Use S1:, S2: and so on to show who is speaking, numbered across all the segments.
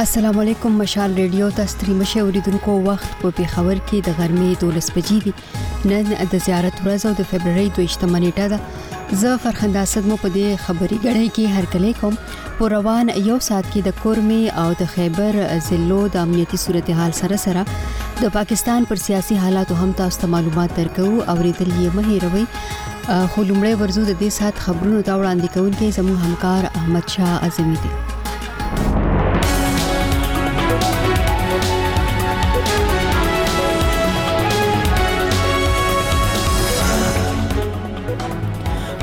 S1: السلام علیکم مشال ریډیو ته ستریم شه اوریدونکو وخت په پیښور کې د غرمې 12 بجې دي نن د زیارت ورځ او د فبرवरी 28 منېټه ده زه فرخنده اسد مو په دې خبري غړې کې هر کله کوم په روان یو سات کې د کورمي او د خیبر ضلعو د امنیتي صورتحال سره سره د پاکستان پر سیاسي حالاتو هم تاسو ته معلومات درکو او ریتل یې مهیروي خو لومړی ورزو د دې سات خبرونو ته وړاندې کوونکی زمو همکار احمد شاه عظمی دی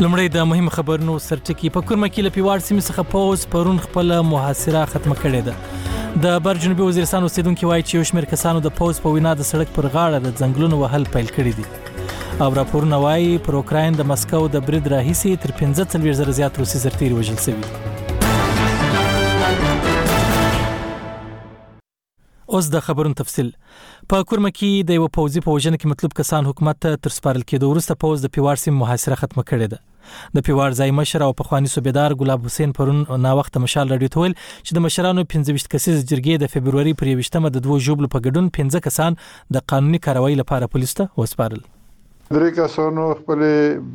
S2: لمړی د مهم خبرونو سرټکی په کورمه کې لپیوار سیمه څخه پوز پرون خپل محاصره ختم کړې ده د بر جنوبي وزیرستان اوسیدونکو وایي چې یو شمېر کسانو د پوز په وینا د سړک پر غاړه د ځنګلونو وهل پیل کړی دي او راپورونه وایي پر اوکراین د مسکو د برید راهیسې تر 15 زره زیات روسي سرتیري وژل شوي اوس د خبرونو تفصيل په کورمه کې د یو پوځي په وژنه کې مطلوب کسان حکومت ته تر سپارل کېدو وروسته پوځ د پیوار سیم محاصره ختمه کړې ده د پیواړ ځای مشر او پخوانی صوبیدار ګلاب حسین پرون ناوخته مشال رادیو ته ویل چې د مشرانو 15 کسیز جرګې د فبروري پر 21مه د دوه جوبلو په ګډون 15 کسان د قانوني کاروایی لپاره پولیس ته وسپارل
S3: درې کسانو خپل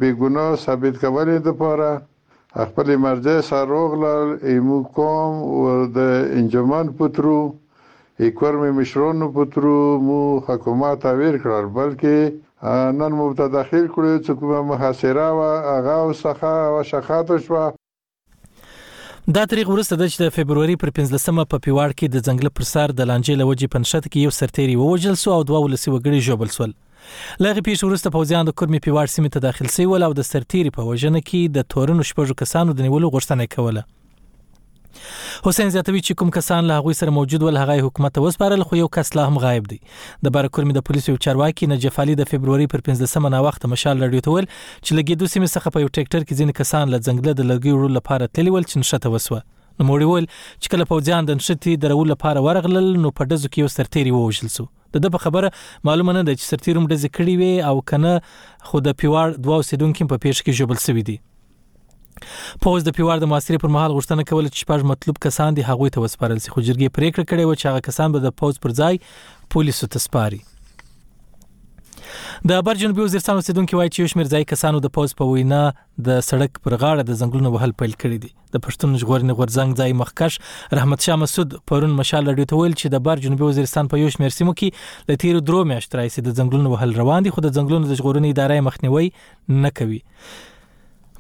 S3: بیګناه ثابت کولې د پاره خپل مرجع سره روغلل ایمو کوم او د انجمن پترو ایکور می مشرو نو په ترو مو حکومات اویر کړل بلکه نن مو ته داخل کړو چې کومه محاصره و هغه او سخه او شخات شو
S2: دا تریغ ورسته د چې د فبروري پر 15مه په پیواړ کې د ځنګل پر سر د لانجې لوجې پنشت کې یو سرتيري ووجل سو او دوه ولسی وګړي جوبل سول لغه پیښ ورسته پوزیان د کورمي پیواړ سیمه ته داخل سی ول او د سرتيري په وژنه کې د تورن شپږو کسانو د نیولو غوښتنه کوله حسین زیاتوي چې کوم کسان له هغوی سره موجود ول هغه حکومت ته وسپارل خو یو کس لا هم غایب دی د بارکورمې د پولیسو یو چارواکي نجف علي د فبروري پر 15مه نا وخت مشال رادیو ته ویل چې لګي دوه سیمې څخه په یو ټریکټر کې ځینې کسان له ځنګله د لرګي وړلو لپاره تللي ول چې نشته وسوه نو موړي ول چې کله پوځیان د نشتی درول لپاره ورغلل نو په دزو کې یو سرتیری ووجل سو د د په خبره معلومه نه ده چې سرتیروم دزې کړی وي او کنه خو د پیواړ دوه اوسیدونکو په پیښ کې جوړل شوی دی پوز د پیوار د محاصرې پر مهال غوښتنه کوله چې شپږ مطلوب کسان دي هغوی ته وسپارل شي خو جرګې پریکړه کړې و چې هغه کسان به د پوز پر ځای پولیسو ته سپاري د بر جنوبي وزیرستان اوسیدونکو وایي چې یو شمېر ځای کسانو د پوز په وینا د سړک پر غاړه د زنګلونو وهل پیل کړی دی د پښتون ژغورنې غورځنګ ځای مخکش رحمت شاه مسعود پرون مشال رادیو ته ویل چې د بر جنوبي وزیرستان په یو شمېر سیمو کې د تیرو درو میاشتو راهیسې د زنګلونو وهل روان دي خو د زنګلونو د ژغورنې ادارې مخنیوي نه کوي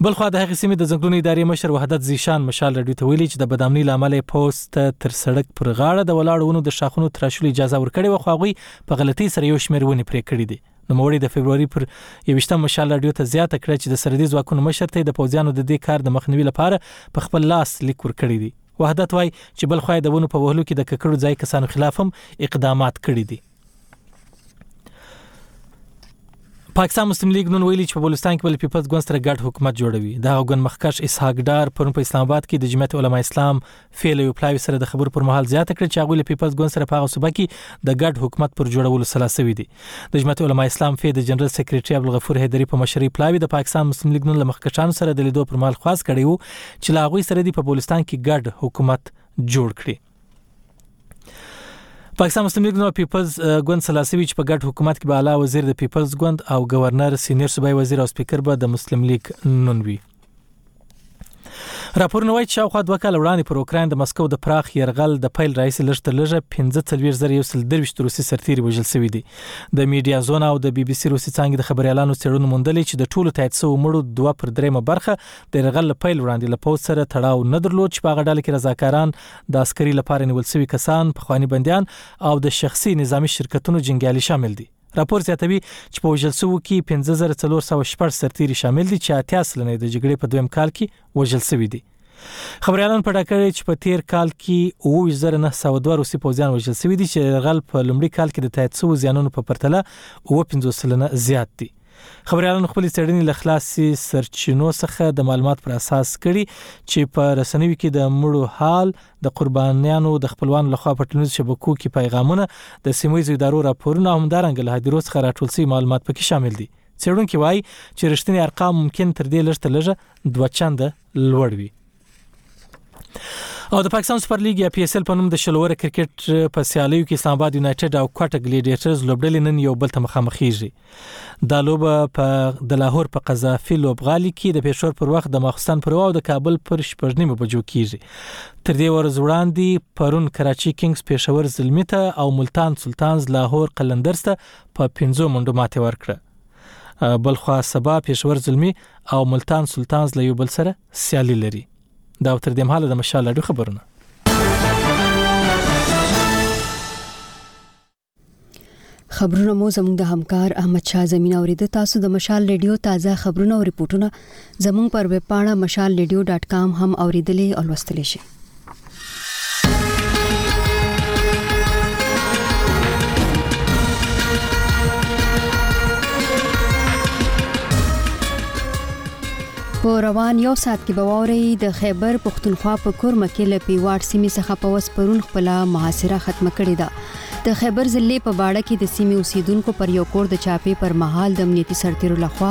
S2: بلخوا د هغې سیمې د ځنګلونو ادارې مشر وحدت زیشان مشال رډیو ته ویلي چې د بدامنۍ لامل پوس ته تر سړک پر غاړه د ولاړو ونو د شاخونو تراشلو اجازه ورکړې و خو هغه په غلطۍ سره یو شمېر ونې پرې کړې دي نو موري د فبرवरी پر 21 مشال رډیو ته زیاته کړه چې د سرحدي ځواکونو مشر ته د پوځیانو د دې کار د مخنیوي لپاره په خپل لاس لیک ورکړی دی وحدت وای چې بلخوا د ونو په وهلو کې د ککړو ځای کسانو خلاف هم اقدامات کړی دي پاکستان مسلم لیګ نن ویلي چې په بلوچستان کې بل پیپلز ګوند سره ګډ حکومت جوړوي دا ګوند مخکښ اسحاق ډار پرون په اسلام آباد کې د جمعیت علما اسلام فعل یو پلاوی سره د خبر پر مهال زیاته کړې چې هغه له پیپلز ګوند سره په هغه صوبه کې د ګډ حکومت پر جوړولو سلا سوي دي د جمعیت علما اسلام فعل د جنرال سیکریټري عبد الغفور حیدری په مشرۍ پلاوی د پاکستان مسلم لیګ نن له مخکښانو سره د لیدو پر مهال خواست کړی وو چې لا غوي سره دی په بلوچستان کې ګډ حکومت جوړ کړي پاکستان مسلم لیګ نو پیپلز ګوند سلاسوي چې په ګډ حکومت کې به اعلی وزیر د پیپلز ګوند او گورنر سینیئر صوبایي وزیر او سپیکر به د مسلم لیګ نون وي راپورونه وایي چې شاوخوا دوه کال وړاندې پر اوکراین د مسکو د پراخ يرغل د پیل رئیس لږ تر لږه 15023 روسي سرتیري وژل شوی دي د میډیا زون او د بي بي سي روسي څنګه د خبريالانو څېړنو موندلې چې د ټولو تایید شوو مړو دوه پر درېمه برخه د یرغل له پیل وړاندې له پوځ سره تړاو نه درلود چې په هغه ډله کې رضاکاران د عسکري لپاره نیول شوي کسان پخواني بندیان او د شخصي نظامی شرکتونو جنګیالي شامل دي راپور زیاتوي چې په وژل شوو کې 15406 سرتیري شامل دي چې اتیا سلنه د جګړې په دویم کال کې وژل شوي دي خبريالان په ډاکړې چې په تیر کال کې 29902 روسي پوځیان وژل شوي دي چې غل په لومړي کال کې د تایید شوو زیانونو په پرتله 15 سلنه زیات دي خبریالانو خپلې څېړنې له خلاصي سرچینو څخه د معلومات پر اساس کړي چې په رسنیو کې د مړو حال د قربانیانو د خپلوانو لخوا په ټولنیزو شبکو کې پیغامونه د سیمایي ادارو راپورونه او همدارنګه له هدیرو څخه راټول شوی معلومات پکې شامل دي څېړونکي وایي چې رښتینی ارقام ممکن تر دې لږ تر لږه دوه چنده لوړ وي او د پاکستان سپر لیګ یا پی ایس ایل په نوم د شلوره کرکټ په سیالیو کې اسلام آباد یونایټډ او کوټه ګلیډیټرز لوبډلې نن یو بل ته مخامخېږي دا لوبه په د لاهور په قذافي لوبغالي کې د پېښور پر وخت د ماخستن پر واو د کابل پر شپږنیمه بجو کېږي تر دې ورځ وړاندې پرون کراچي کینګز پېښور زلمی ته او ملتان سلطانز لاهور قلندرز ته په 15 منډو ماته ورکړه بلخوا سبا پېښور زلمی او ملتان سلطانز له یو بل سره سیالي لري دا تر دې مهاله د مشال اډو خبرونه
S1: خبرونه مو زموږ د همکار احمد شاه زمين اورید تاسو د مشال ریډیو تازه خبرونه او رپورټونه زموږ پر ویب پاڼه mashalradio.com هم اوریدلې او لوستلې شئ په روان یو ساعت کې به ووري د خیبر پښتونخوا په کورمه کې له پیواټ سیمې څخه په وسپرون خپل محاصره ختمه کړې ده د خیبر ضلع په باړه کې د سیمې اوسیدونکو پر یو کور د چاپې پر مهال د امنیتي سرتیرو لخوا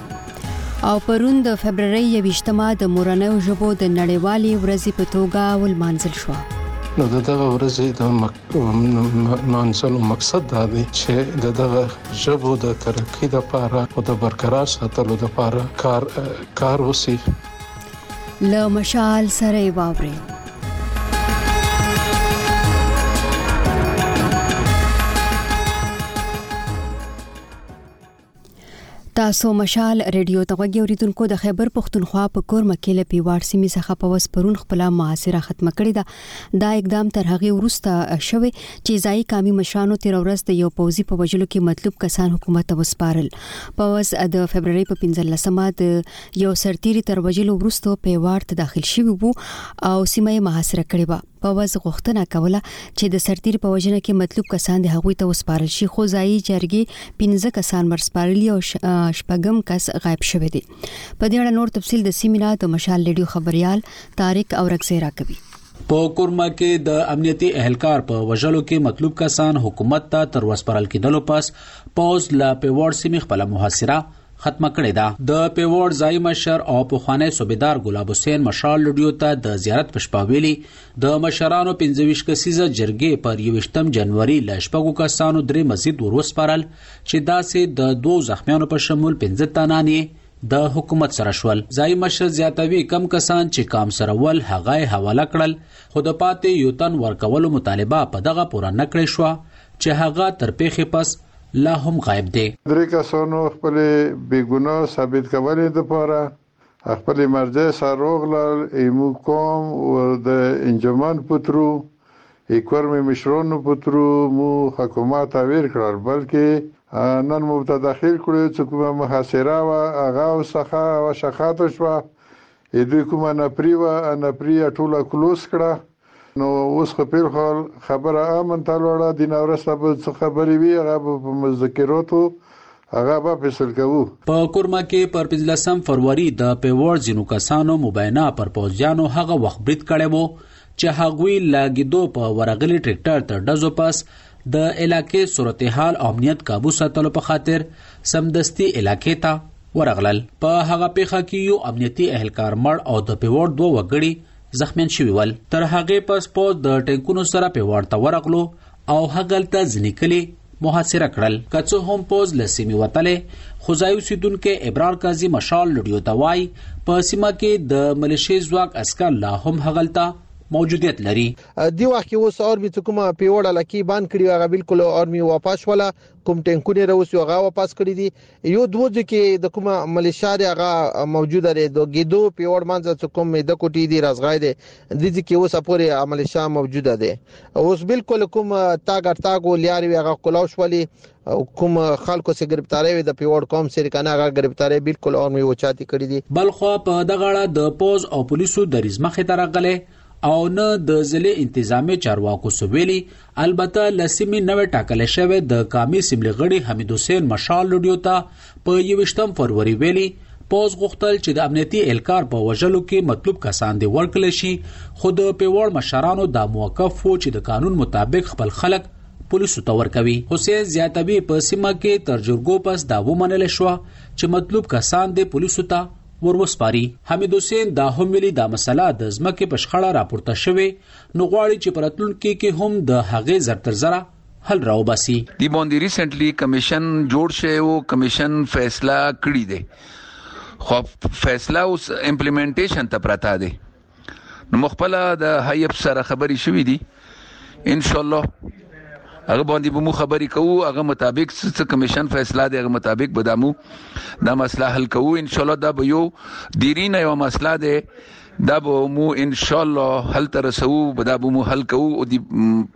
S4: او
S1: پرون د فبرورۍ یویشتمه د مورنیو ژبو د نړیوالې ورځې په توګه ولمانځل شوه
S5: نو د دغه ورځې د مانځلو مقصد دا دی چې د دغه ژبو د ترقی لپاره او د برقرار ساتلو لپاره کار کار وسی
S1: ل مشال سره واوري تاسو مشال ریډیو ته غوږی اوریدونکو د خیبر پښتونخوا په کورمه کې له پیواړ سیمې څخه په وس پرون خپل محاصره ختمه کړې ده دا اقدام تر هغه وروسته شوه چې ځای کامی مشرانو تیر ورځ د یو پوزي په وجلو کې مطلوب کسان حکومت ته وسپارل په وس د فبرवरी په 15مه د یو سرتیری تر وجلو وروسته پیواړ ته داخل شوی وو او سیمه یې محاصره کړې و پوځ غوښتنه کوله چې د سرتیر په وژنه کې مطلوب کسان د هغوی ته وسپارل شي خو ځایي جرګې 15 کسان ورسپارلي او شپږم کس غایب شوی دی په دې اړه نور تفصیل د سیمینار د مشال ریډیو خبريال طارق اورکزی راکوي
S6: په کورما کې د امنیتي اهلکار په وژلو کې مطلوب کسان حکومت ته تر وسپارل کېدلو پس پوز لا پیوړ سیمه خپل محاصره ختمه کړې ده. د پېوړ ځايي مشر او پخوانی صوبېدار ګلاب حسېن مشال رډيو ته د زيارت په شپه ويلي، د مشرانو پنځه ویشت کسيزه جرګې پر یوویشتم جنوري له شپږو کسانو درې مزید ور وسپارل چې داسې د دوو زخمیانو په شمول پنځه تنان یې د حکومت سره شول ځای مشر زیاتوي کم کسان چې کام سره ول هغه حواله کړل خو د پاتې یو تن ورکولو مطالبه په دغه پوره نکړې شو چې هغه تر پیښې پس لا هم غایب دی.
S3: درې کسانو خپلې بې ګناه ثابت کولې دپاره خپلې مرجع سره راغلل، ایمو قام و د انجمن په ترو ای کورمې مشرانو په ترو مو حکومت اویر کړل بلکې نن مو ته دخیل کړو څه کومه محاصره وه هغه او سخه او شخته شوه ای دوی کومه نپری وه نپری یې ټوله کلوس کړه. نو اوس خو پیر خال خبره امن ته لوړه دین اورسته به څه خبرې وي هغه په مذکراتو هغه به فیصل کوو
S6: په کورما کې پر 15 فروری د پیوړ جنو کسانو مبینه پر پوځیانو هغه وخت برید کړی وو چې هغوی لاګیدو په ورغلي ټریکټر تر دزو پس د علاقې صورتحال او امنیت کابو ساتلو په خاطر سمدستي علاقې ته ورغلل په هغه پیخه کې یو امنیتي اهلکار مړ او د پیوړ دوه وګړي زخمیان شوي ول تر هغې پس پوځ د ټانکونو سره پیواړ ته ورغلو او هغلته ځینې کلي محاصره کړل که څه هم پوز له سیمې وتلی خو ځای اوسیدونکی ابرار قاضي مشال لډیو ته وایي په سیمه کې د ملیشې ځواک عسکر لا هم هغلته موجودیت لري
S7: دی وخت کې اوس اور به کوم پیوړه لکی بان کړی هغه بالکل اور می واپس ولا کوم ټینکونه روسي هغه واپس کړی دي یو دوه ځو کې د کومه ملیشا دی هغه موجوده دی د ګیدو پیوړ منځ څه کوم د کوټی دی رازغای دی د دې کې اوس پورې ملیشا موجوده دی اوس بالکل کوم تاګ ارتاګ ولیار وی هغه کلاو شولې کوم خلکو سره گرفتاری وي د پیوړ قوم سره کنه هغه گرفتاری بالکل اور می وچاتی کړی دي
S6: بلخوا په دغه اړه د پوز او پولیسو د ریزمخې ترغله او نه د ضلع انتظامی چارواکو څه ویلي البته له سیمې نوې ټاکل شوی د کامي سیملې غړي حمید حسین مشال رډیو ته په یوشتم فروری ویلي پوز غوښتل چې د امنیتي الکار په وژلو کې مطلوب کسان دی ورکړل شي خو د پیوړ مشرانو دا موقف وو چې د قانون مطابق خپل خلک پولیسو ته ورکوي حسین زیاتوي په سیمه کې تر جرګو پس دا ومنل شو چې مطلوب کسان دی پولیسو ته ور وسپاري حمید حسین دا هم ویلي دا مسله د ځمکې په شخړه راپورته شوې نو غواړي چې په راتلونکي کې هم د هغې زر تر زره حل راوباسي
S8: دی باندې ریسنټلی کمیشن جوړ شوی او کمیشن فیصله کړې ده خو فیصله اوس امپلیمنټیشن ته پراته ده نو مخبل د حیب سره خبري شوې دي ان شاء الله هغه باندې به مو خبرې کوو هغه مطابق څه کمیشن فیصله دی هغه مطابق به دمو دا مسله حل کوو ان شاء الله دا به یو دیرینه یو مسله ده دا به مو ان شاء الله حل تر سو به دا به مو حل کوو او دی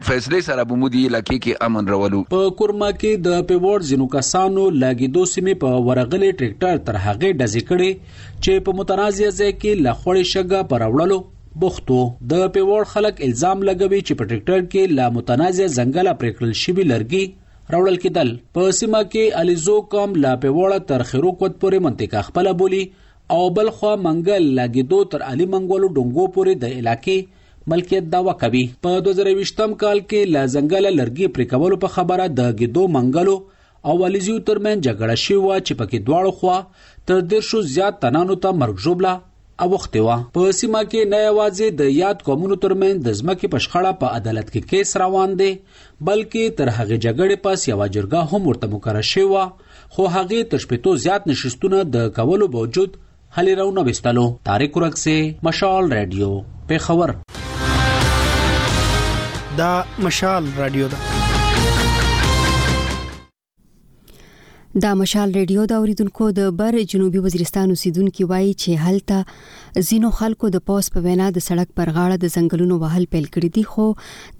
S8: فیصله سره به مو دی علاقې کې امن راولو
S6: په کورما کې د پیوړ جنو کسانو لاګیدو سیمه په ورغلې ټریکټر تر هغه دځې کړي چې په متنازع ځای کې له خړې شګه په راوړلو بوخت و د پیوړ خلک الزام لګوي چې په ټریکټر کې له متنازع ځنګله پرې کړل شوي لرګي راوړل کېدل په سیمه کې علیزو قوم له پیوړه تر خیروکوت پورې منطقه خپله بولي او بلخوا منګل له ګیدو تر علي منګولو ډونګو پورې د علاقې ملکیت دعوه کوي په 2020 کال کې له ځنګله لرګي پرې کولو په خبره د ګیدو منګلو او علیزیو ترمن جګړه شوې وه چې پکې دواړو خوا تر دیرشو زیات تنانو ته مرګ ژوبله اوښتې وه په سیمه کې نه یوازې د یاد قومونو ترمن د ځمکې په شخړه په عدالت کې کیس روان دی بلکې تر هغې جګړې پس یوه جرګه هم ورته مقرر شوې وه خو هغې تر شپېتو زیات نشستونه د کولو باوجود هلې راو نه وستلو تاریک ورک سه مشال رادیو پیښور
S9: دا مشال رادیو ده
S1: دا مشال ریډیو د اوریدونکو د بر جنوبي وزیرستان اوسیدونکو وایي چې هلته زینو خلکو د پوس په وینا د سړک پر غاړه د ځنګلونو وهل پیل کړی دي خو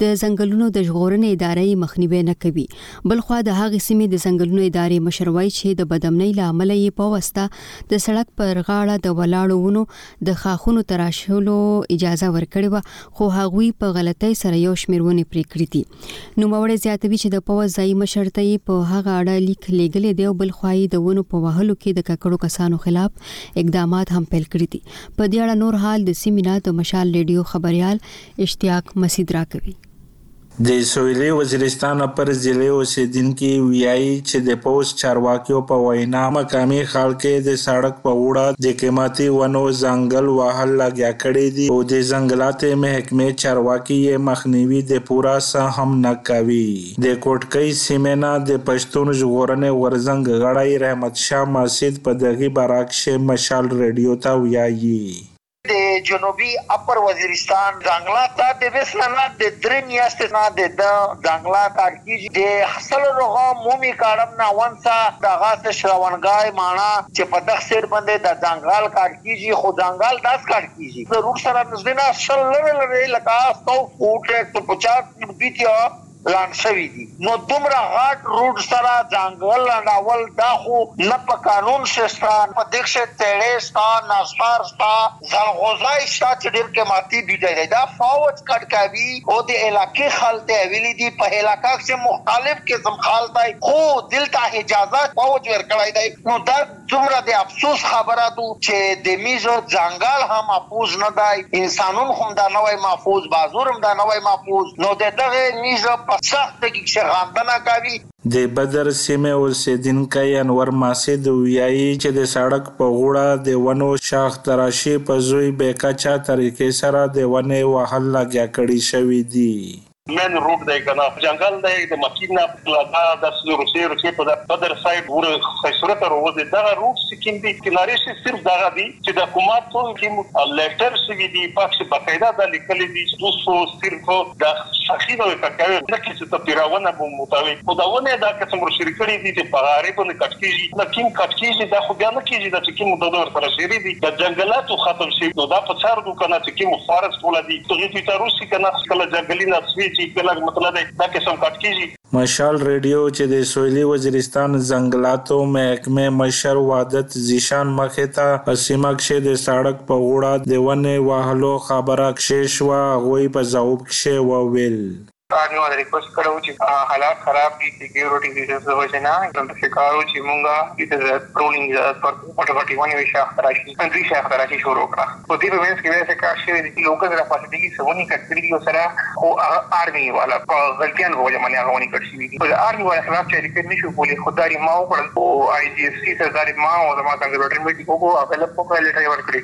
S1: د ځنګلونو د ژغورنې ادارې مخنیوي نه کوي بلخوا د هغې سیمې د ځنګلونو ادارې مشروي چې د بدامنۍ لامل یې په واسطه د سړک پر غاړه د ولاړو ونو د خاخونو تراشلو اجازه ورکړې وه خو هغوی په غلطۍ سره یو شمېر ونې پرې کړې دي نوموړی زیاتوي چې د پوځ ځایي مشر ته یې په هغه اړه لیک لیږلی دی او بل خوا یې د ونو په وهلو کې د ککړو کسانو خلاف اقدامات هم پیل کړي دي په دې اړه نور حال د سیمې نه د مشال ریډیو خبریال اشتیاق مسید راکوي
S10: د سویلي وزیرستان اپر ضلعې اوسېدنکي ویايي چې د پوځ چارواکیو په وینا مقامي خلکې د سړک په غوړه د قیمتي ونو ځنګل وهل لګیا کړي دي او د ځنګلاتې محکمې چارواکي یې مخنیوي د پوره څه هم نه کوي. د کوټکۍ سیمې نه د پښتون ژغورنې غورځنګ غړی رحمت شاه محسود په دغي باره کښې مشال رېډیو ته ویايي.
S11: د جنوبي اپر وزیرستان ځنګلات دا د ویس نه نه د درې میاشتې نه د د ځنګلات اړ کیږي د خسلو رغه مومي کاړم نه ون څه د هغه څه شرونګای ماڼه چې په دغ سیډ بندې د ځنګال کاړ کیږي خو ځنګال داس کاړ کیږي د روډ سره نزدې نه شل لرې لرې لکه سو فوټ ایک سو پچاس فوټ بیتیا لاند شوی دی نو دومره غاټ روډ سره ځانګل لنډاول دا خو نه په قانون کښې شته نه په دې کښې تیړې شته نازتار شته ځلغوزای شته چې ډیر قیماتی بیټی دی دا فوج کډ کاوی او د علاقی خال ته اویلی دی په علاقه کښې مختالف قسم خال دی خو دلته حجازه فوج ورکړی دی نو دا څومره د افسوس خبره دو چه د میز ځنګل هم محفوظ نه دی، انسانون هم دا نه وای محفوظ، بازور هم دا نه وای محفوظ، نو د دغه میز په سخت ټکي کښې غندنه کوي.
S10: د بدر سیمې اوسېدنکی انور محسد ویايي چې د سړک په غوړه د ونو شاخ تراشي په زوی بې کچه طریقې سره د ونې وهل لګیا کړي شوي دي.
S12: مین روډ دی کنه جنګل دی د مکین نه لګا داس روسیه روسیه په بدر سایډ ور خیسره ته روزي دغه روټ سکیم دی کنارې شي صرف دغه دی چې د حکومت ټول ټیم لیټر شوی دی پکښې باقاعده دا لیکلي دی چې تاسو صرف د سخی نوې کټکوي نه کې چې ته پیراونه مو متوي خو دا ونه دا قسم ور شری کړی دی چې په غارې باندې کټ کیږي نه کیم کټ کیږي دا خو بیا نه کیږي دا چې کیم د ور سره شری دی د جنګلاتو ختم شي نو دا په سر کنه چې کیم خوارج کولا دي تو هیڅ ویچار وشي کنه کله جا ګلی نه سوي چې کله مطلب دی دا قسم کاټ کیږي.
S10: مشال رېډيو چې د سويلي وزيرستان ځنګلاتو محکمې مشر وحدت ذيشان مخې ته په سيمه کښې د سړک په غوړه د ونې وهلو خبره کښې شوه هغوي په ځوب کښې وويل.
S13: سار نو ریکوست کړی وو چی حالات خراب دی سیکیورټی ریزنز د وجه نه نو د پکار وو چی مونږ ته د پرونی اجازت ورکړی فورټی فورټی ون یوی شاخ ته راشی نو دوی شاخ ته راشی شروع کړه خو دی په منځ کی بیا څه کار شوی دی چی لوکلز را پاسیدلی څه ونی کټ کړی دی او سره خو هغه آرمی والا په غلطیانو په وجه باندی هغه ونی کټ شوی دی نو د آرمی والا خلاف چا ریپیر نشو کولی خو دا ری ما وکړل او آی جی ایف سی سردار ما او زما کنزرویټر میټینګ وکړو هغه لپ وکړه لیټر
S10: یی ورکړی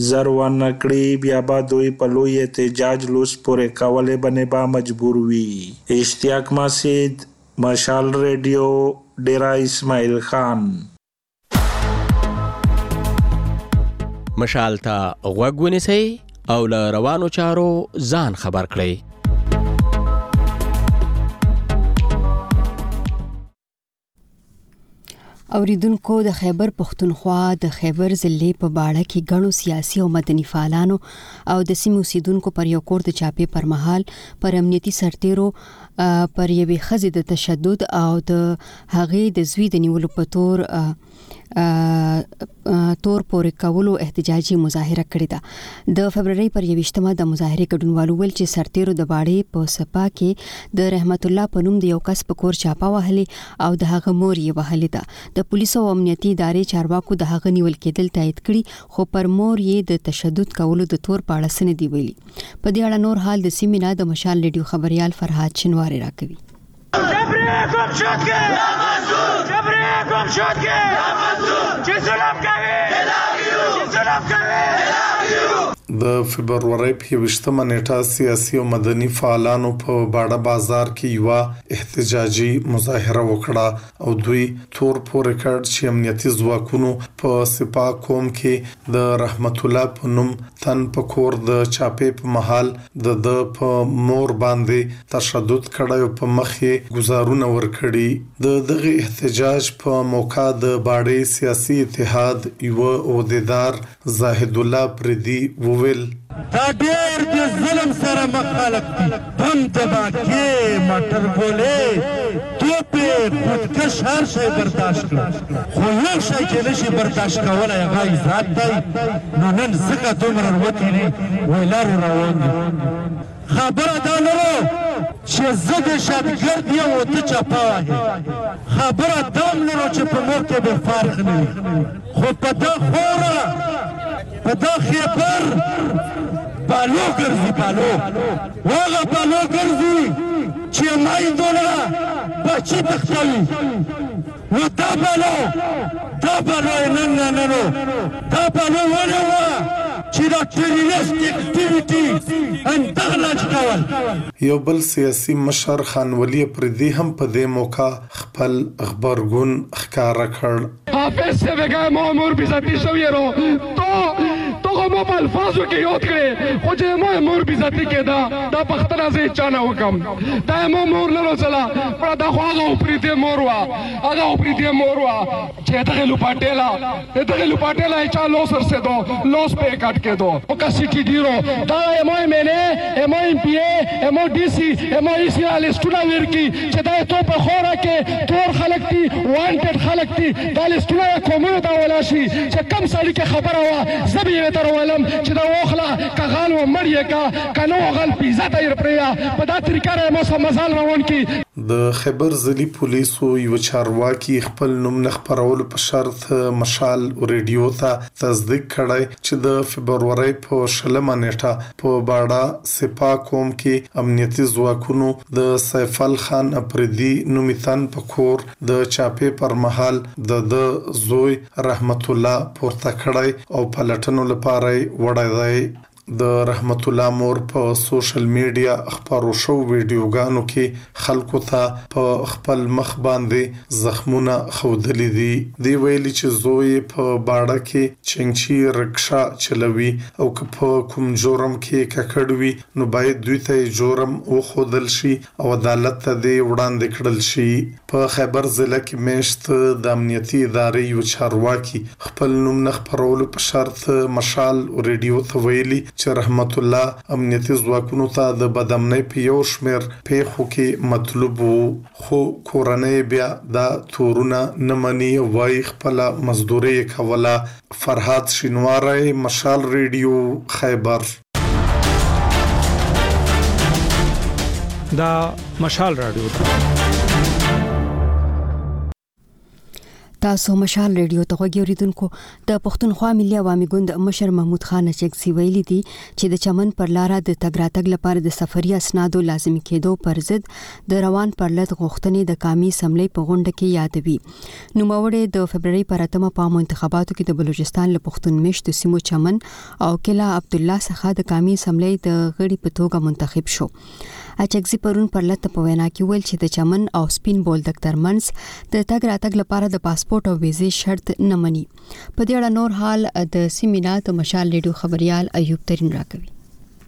S10: زر ونه کړي بيا به دوي په لوي احتجاج لوس پورې کولې بنې به مجبور وي. اشتیاق مسید، مشال ریډیو، ډیره اسماعیل خان.
S14: مشال ته غوږ ونیسئ او له روانو چارو ځان خبر کړئ.
S1: اوریدونکو د خیبر پښتونخوا د خیبر ضلع په باړه کې غنو سیاسي او مدني فعالانو او د سیمې اوسیدونکو پر یو کور د چاپې پر مهال پر امنیتي سرتیرو پر یوې خزې د تشدد او د هغې د زوی د نیولو په تور تور پورې کولو احتجاجي مظاهره کړې ده د فبرवरी پر 21مه د مظاهره کډونوالو ول چې سرتیرو د باړې په سپا کې د رحمت الله په نوم د یو کس په کور چاپه وهلې او د هغه مور یې وهلې ده د پولیسو او امنیتي ادارې چارواکو د هغه نیول کېدل تایید کړي خو پر مور یې د تشدد کولو د تور پاړه سن دی ویلي په دې اړه نور حال د سیمې نه د مشال ریډیو خبريال فرهاد شنواری راکوي
S15: د فبرورۍ په یوشتمه نیټه سیاسي او مدني فعالانو په باړه بازار کې یوه احتجاجي مظاهره وکړه. او دوی تور پورې کړ چې امنیتي ځواکونو په سپا کوم کې د رحمت الله په نوم تن په کور د چاپې په مهال د ده په مور باندې تشدد کړی او په مخ یې ګزارونه ورکړي. د دغه احتجاج په موقع د باړې سیاسي اتحاد یوه عهدیدار زاهدالله پردي وویل.
S16: دا ډېر د ظلم سره مخ خلک دي، بم، دباکې، مټر ګولې، توپې، خودکش هر شی برداشت کړه، خو یو شی چې نه شي برداشت کولای هغه عزت دی، نو نن ځکه دومره وتلي ویلارو روان دي. خبره دا نه وه چې زه دهشتګرد یم او ته چپه وهې خبره دا هم نه وه چې په موږ کې به فرق نه وي خو په دا خوره په دا خیبر پالو ګرځي پالو هغه پالو ګرځي چې مایندونه بچي تښتوي نو دا پلو دا پلو یې نن نه ننو دا پلو ولې وه چې دا ټیرریست اکټیویټي همدغه لج کول
S15: یو بل سیاسي مشر خان ولي اپریدي هم په دې موقع خپل غبرګون ښکاره کړ.
S4: حافظ صاحب که مو امور بیزتی شوی رو تو تو خو مو په الفاظو کې یاد کړې خو چې مو امور بیزتی کېده دا پښتنه زه چا نه وکم. دا مو مور نه روزله پر دا خو هغه پریته مور وا هغه پریته مور وا چې دغه لوپټېلا دغه لوپټېلا چا لو سر سه دو لوس په کټ کې دو او کا سټی ډیرو دا مو مینه مو ایم پی ای مو ډی سی مو ای سی ال سټونه ورکی چې دا ته په خوره کې تور خلک دي وانټډ خلک دي دا لسټونه کومه دا ولا شي چې کم سړی کې خبره وا زبې تر ولم چې دا وخلا کغال و مړی کا کنو غل پیزه ته یې پریا په دا طریقه را مو مزال روان کی.
S15: د خیبر ضلعي پولیسو یوه چارواکي خپل نوم نه خپرولو په شرط مشال ریډیو ته تصدیق کړی چې د فبرورۍ په شلمه نېټه په باړه سپا قوم کې امنیتي ځواکونو د سیفل خان اپریدي نومي تن په کور د چاپې پر مهال د ده زوی رحمت الله پورته کړی او پلټنو لپاره یې وړی دی. د رحمت الله مور په سوشل میډیا خپرو شوو ویډیوګانو کې خلکو ته په خپل مخ باندې زخمونه ښودلي دي. دې ویلي چې زوی یې په باړه کې چنګچي رکشا چلوي او که په کوم جرم کې ککړ وي نو باید دوی ته یې جرم وښودل شي او عدالت ته دې وړاندې کړل شي. په خیبر ضلع کې مېشت د امنیتي ادارې یو چارواکي خپل نوم نه خپرولو په شرط مشال رېډیو ته ویلي چې رحمت الله امنیتي ځواکونو ته د بدامنۍ په یو شمېر پېښو کې مطلوب و، خو کورنۍ یې بیا دا تورونه نه مني او وايي خپله مزدوري یې کوله. فرهاد شینواری، مشال رېډیو، خیبر.
S9: دا مشال رادیو ده
S1: تاسو مشال ریډیو ته غوږی اوریدونکو د پښتونخوا ملي عوامي ګوند مشر محمود خان چکسي ویلي دي چې د چمن پر لار د تګراتګ لپاره د سفري اسنادو لازمي کېدو پر ضد د روان پرلت غوښتنې د قامي سملې په غونډه کې یادوي نو موري د فبرवरी پر اتمه په انتخاباتو کې د بلوچستان له پښتون مشت سیمو چمن او کله عبدالله څخه د قامي اسمبلۍ د غړي په توګه منتخب شو. اچکزي پرون پر لته په وینا کې ویل چې د چمن او سپین بولدک ترمنځ د تګ راتګ لپاره د پاسپورت او ویزې شرط نه مني. په دې اړه نور حال د سیمې نه د مشال ریډیو خبریال ایوب ترین راکوي.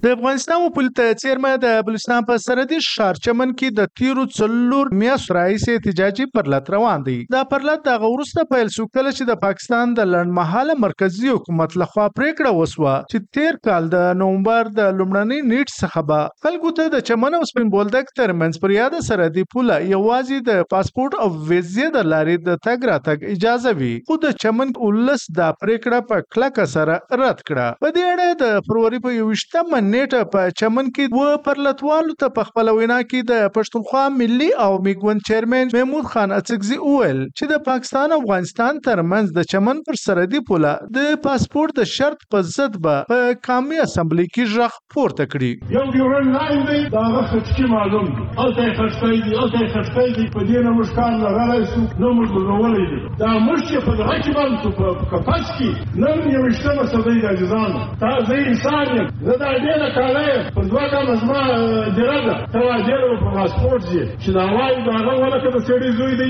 S17: د افغانستان و پولیس ته څیرمه د بلوچستان په سرحدي ښار چمن کې د تیرو څلور میاشتو راهیسې احتجاجي پرلت روان دی دا پرلت د غورسته پیل شو کله چې د پاکستان د لړمحاله مرکزی حکومت لخوا پریکړه وسوه چې تیر کال د نومبر د لومړنۍ نیټ څخه به خلکو ته د چمن او سپین بولدک ترمنځ پر یاد سرحدي پوله یوازې د پاسپورت او ویزې د لارې د تګ راتګ اجازه وي خو د چمن ولس دا پرېکړه په کلکه سره رد کړه. په دې اړه د فروري په یوویشت مه نېټه په چمن کې و پرلتوالو ته په خپله وینا کې د پښتونخوا ملي او مي ګوند چیرمېن محمود خان اڅکزي وویل چې د پاکستان او افغانستان تر منځ د چمن پر سرحدي پوله د پاسپورټ د شرط په ضد به په قامي اسمبلۍ کې ږغ پورته کړي.
S18: یو ډیورنډ لاین دی د هغه خټکی معلوم دی هلته یې خټکی دی هلته یې خټکی دی په دې نه موږ کار لرلای شو نه مو درنولی دی دا موږ چې په دغه کې بند شو په قفس کې نن یوویشتمه صدۍ د عزیزانو تا زه انسان یم زه دا ډېره کاله یم په دوه ګامه زما دیره ده ته وا ډېره په پاسپورټ ځې چې دا وایي د هغه ولکه د سړي زوی دی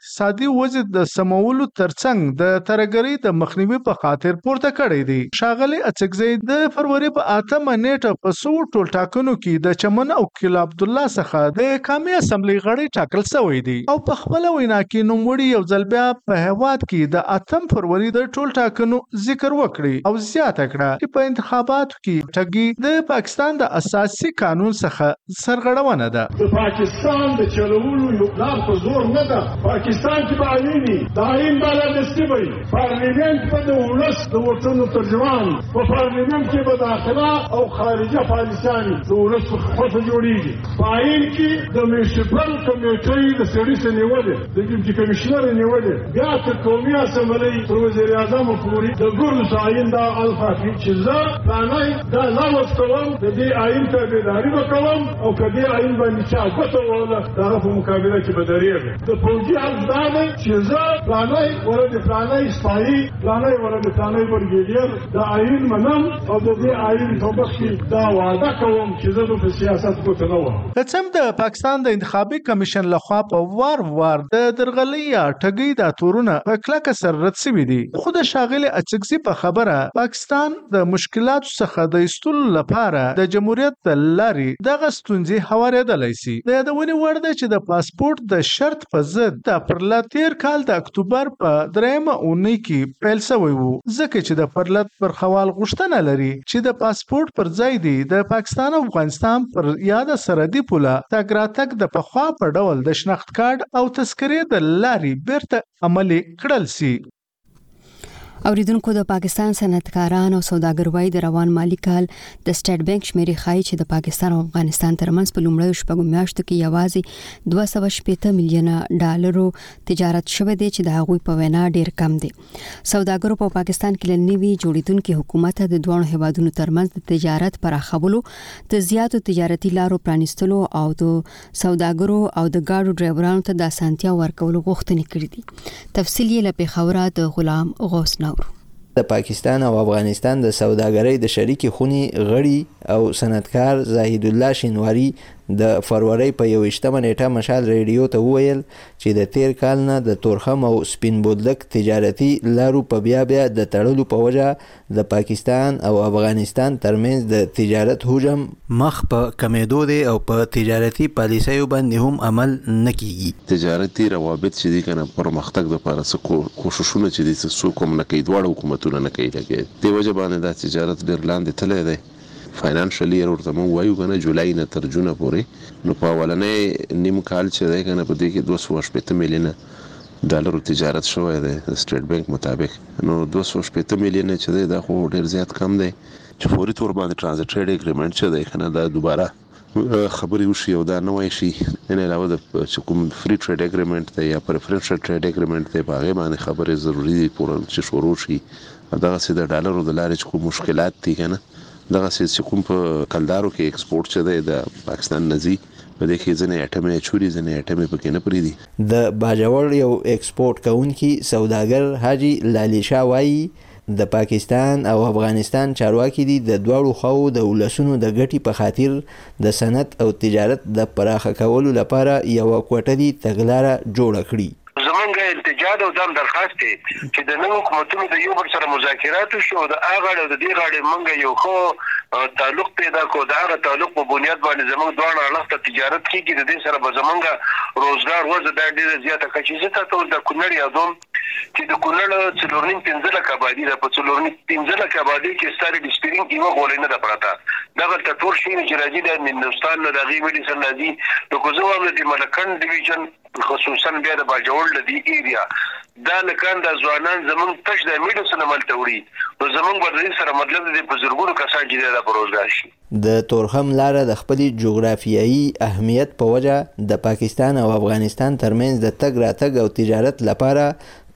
S17: اقتصادي وضعیت د سمولو ترڅنګ د ترهګرۍ د مخنیوي په خاطر پورته کړی دی. ښاغلی اڅکزی د فروري په اته مه نېټه په سوو ټولټاکنو کې د چمن او قلعه عبدالله څخه د قامي اسمبلۍ غړی ټاکل شوی دی او په خپله وینا کې نوموړي یو ځل بیا په هېواد کې د اتم فروري د ټولټاکنو ذکر وکړی او زیاته کړه چې په انتخاباتو حکومت کی ټګی د پاکستان د اساسی قانون څخه سرغړونه ده.
S18: د پاکستان د چلولو يو پلار په زور نه ده پاکستان کې به ايين وي د ايين بالادستي به وي پارليمنټ به د ولس د وټونو ترجمان په پارليمنټ کې به داخله او خارجه پاليسياني د ولس په خوښه جوړيږي په ايين کې د ميونسپل کميټۍ د سړي څخه نيولې د ډیپټي کمشنر نیولې بیا تر قومي اسمبلۍ تر وزیر اعظم پورې د ګردو ساین دا الفافي چې زه پلانای دا لاوس کوم د دې آئین تابعداري به کوم او که دې آئین باندې چا ګوته ووله د هغه په مقابله کې به درېږم د پوځي حق دا دی چې زه پلانای ورځې پلانای سپایي پلانای ورځې پلانای برګېډیر دا آئین منم او د دې آئین په مخ کې دا وعده کوم چې زه به په سیاست ګوته نه وهم.
S17: که څه هم د پاکستان د انتخابي کمېشن له خوا په وار وار د درغلۍ یا ټګۍ دا تورونه په کلکه سره رد شوي دي، خو د ښاغلي اڅکزي په خبره پاکستان د مشکلاتو څخه د ایستلو له پاره د جمهوریت له لارې دغه ستونزې هوارېدلای شي. د یادونې وړ ده چې د پاسپورټ د شرط، په ضد د پرله تیر کال د اکتوبر په درېیمه اونۍ کې پیل شوی و، ځکه چې د پرله برخوال غوښتنه لري چې د پاسپورټ پر ځای دې د پاکستان او افغانستان پر یاده سرحدي پوله تګ راتګ د پخوا په ډول د شناخت کارډ او تذکرې د لارې بېرته عملي کړل شي.
S1: اوریدونکو د پاکستان صنعتکاران او سوداګر وایي د روان مالی کال د سټیټ بانک شمیرې ښایي چې د پاکستان او افغانستان ترمنځ په لومړیو شپږو میاشتو کې یوازې 280 میلیونه ډالرو تجارت شوی دی چې د هغوی په وینا ډیر کم دی سوداګرو په پاکستان کې لنیوي جوړیدونکو حکومت د دوه هیوادونو ترمنځ د تجارت پراخولو د زیاتو تجارتي لارو پرانیستلو او د سوداګرو او د ګاډو ډرایورانو ته د اسانتیا ورکولو غوښتنې کړې دي تفصیل یې له پیښوره د غلام غوث نورو
S19: د پاکستان او افغانستان د سوداګرۍ د شریکې خونې غړي او صنعتکار زاهد الله شینواري د فرورۍ په یوویشتمه نېټه مشال ریډیو ته وویل چې د تېر کال نه د تورخم او سپین بولدک تجارتي لارو په بیا بیا د تړلو په وجه د پاکستان او افغانستان ترمنځ د تجارت حجم مخ په کمېدو دی او په تجارتي پالیسیو باندې هم عمل نه کېږي.
S20: تجارتي روابط چې دي کنه پرمختګ لپاره څه کوششونه چې دي څه څوک هم نه کوي دواړه حکومتونه نه کوي لکه دې وجه باندې دا تجارت ډېر لاندې تللی دی فاینانشل ییر ورته موږ وایو کنه جولای نه تر جونه پورې نو په اولنی نیم کال چې دی کنه په دې کې دوه سوه شپېته میلیونه ډالرو تجارت شوی دی د سټیټ بانک مطابق نو دوه سوه شپېته میلیونه چې دی دا خو ډیر زیات کم دی چې فوري تور باندې ټرانزیټ ټریډ اګریمنټ چې دی کنه دا دوباره خبرې وشي او دا نوی شي ان علاوه د چې کوم فری ټریډ اګریمنټ دی یا پریفرنشل ټریډ اګریمنټ دی په هغه باندې خبرې ضروری دی پورن چې شروع شي دغه سي د ډالرو د لارې چې کوم مشکلات دي کنه دغه سي چې کوم په کلدارو کې ایکسپورټ چې دی د پاکستان نزي په دې کښې ځنې ايټمې اچوري ځنې ايټمې پکې نه پريدي.
S19: د باجوړ یو ایکسپورټ کوونکي سوداګر حاجي لالي شاه وايي، د پاکستان او افغانستان چارواکي دي د دواړو خواوو د ولسونو د ګټي په خاطر د صنعت او تجارت د پراخه کولو لپاره یوه کوټلي تګلاره جوړه کړي.
S21: زمونږ التجا ده او دام درخواست دی چې د نوو حکومتونو د يو بل سره مذاکرات وشي او د آ غاړې او د دې غاړې مونږ يو ښه تعلق پېدا کړو، د هغه تعلق په بنياد باندې زمونږ دواړه اړخ ته تجارت کېږي، د دې سره به زمونږ روزګار وضع دا ډېره زياته کړی شي، زه تا ته اوس دا کونړ يادوم چې د کونړ څلور نيم پنځه لکه آبادي ده، په څلور نيم پنځه لکه آبادۍ کې ستا د ډسپرينګ يوه غولۍ نه ده پرته، دغلته ټول شيان چې راځي دا د هندوستان نه د هغې ميډيسن راځي، نو که زه وايم د دې ملکنډ ډويژن. خصوصا بیا د باجوړ له دې ایریا دا هلکان دا ځوانان زمونږ تش دا میډسن عمل ته وړي نو زمونږ به د دې سره مطلب د دې په زرګونو کسان چې دا دا په روزګار شي.
S19: د تورخم لاره د خپلې جغرافیایي اهمیت په وجه د پاکستان او افغانستان ترمنځ د تګ راتګ او تجارت لپاره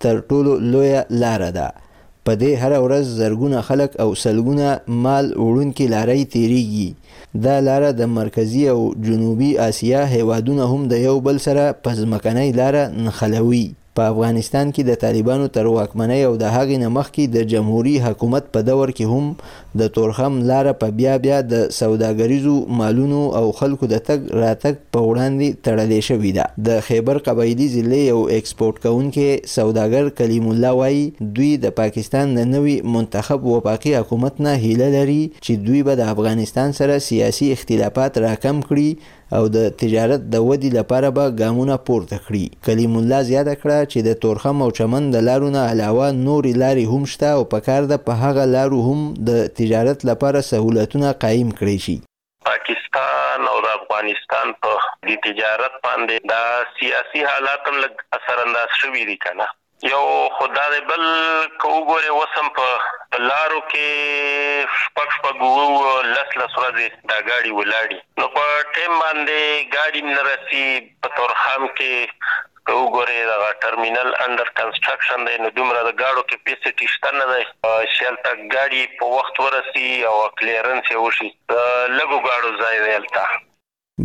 S19: تر ټولو لویه لاره ده. په دې هره ورځ زرګونه خلک او سلګونه مال وړونکې لارۍ تېرېږي. دا لاره د مرکزي او جنوبي اسیا هېوادونه هم د یو بل سره په ځمکنۍ لاره نښلوي. په افغانستان کې د طالبانو تر واکمنۍ او د هغې نه مخکې د جمهوري حکومت په دور کې هم د تورخم لاره په بیا بیا د سوداګریزو مالونو او خلکو د تګ راتګ په وړاندې تړلې شوې ده. د خیبر قبایلي ضلعې یو ایکسپورټ کوونکی سوداګر کلیم الله وايي، دوی د پاکستان د نوي منتخب وفاقي حکومت نه هیله لري چې دوی به د افغانستان سره سیاسي اختلافات راکم کړي او د تجارت د ودي لپاره به ګامونه پورته کړي. کلیم الله زیاته کړه، چي د تورخم او چمن د لارو نه علاوه نوري لاري هم شته او پکار ده په هغه لارو هم د تجارت لپاره سهولتونه قایم کړی شي.
S22: پاکستان او د افغانستان په دتجارت باندي دا سیاسي حالات هم لږ اثر انداز شوي دي کنه. یو خو دا دی بل که وګورې اوس هم په لارو کې شپږ شپږ اووه اووه لس لس ورځې دا ګاډي ولاړي نو په ټیم باندې ګاډي هم نه رسي په تورخم کې که وګورې دغه ټرمینل انډر کنسټرکشن دی نو دومره د ګاډو کپیسټي شته نه دی چې هلته ګاډي په وخت ورسي او کلیرنس یې وشي د لږو ګاډو ځای دی هلته.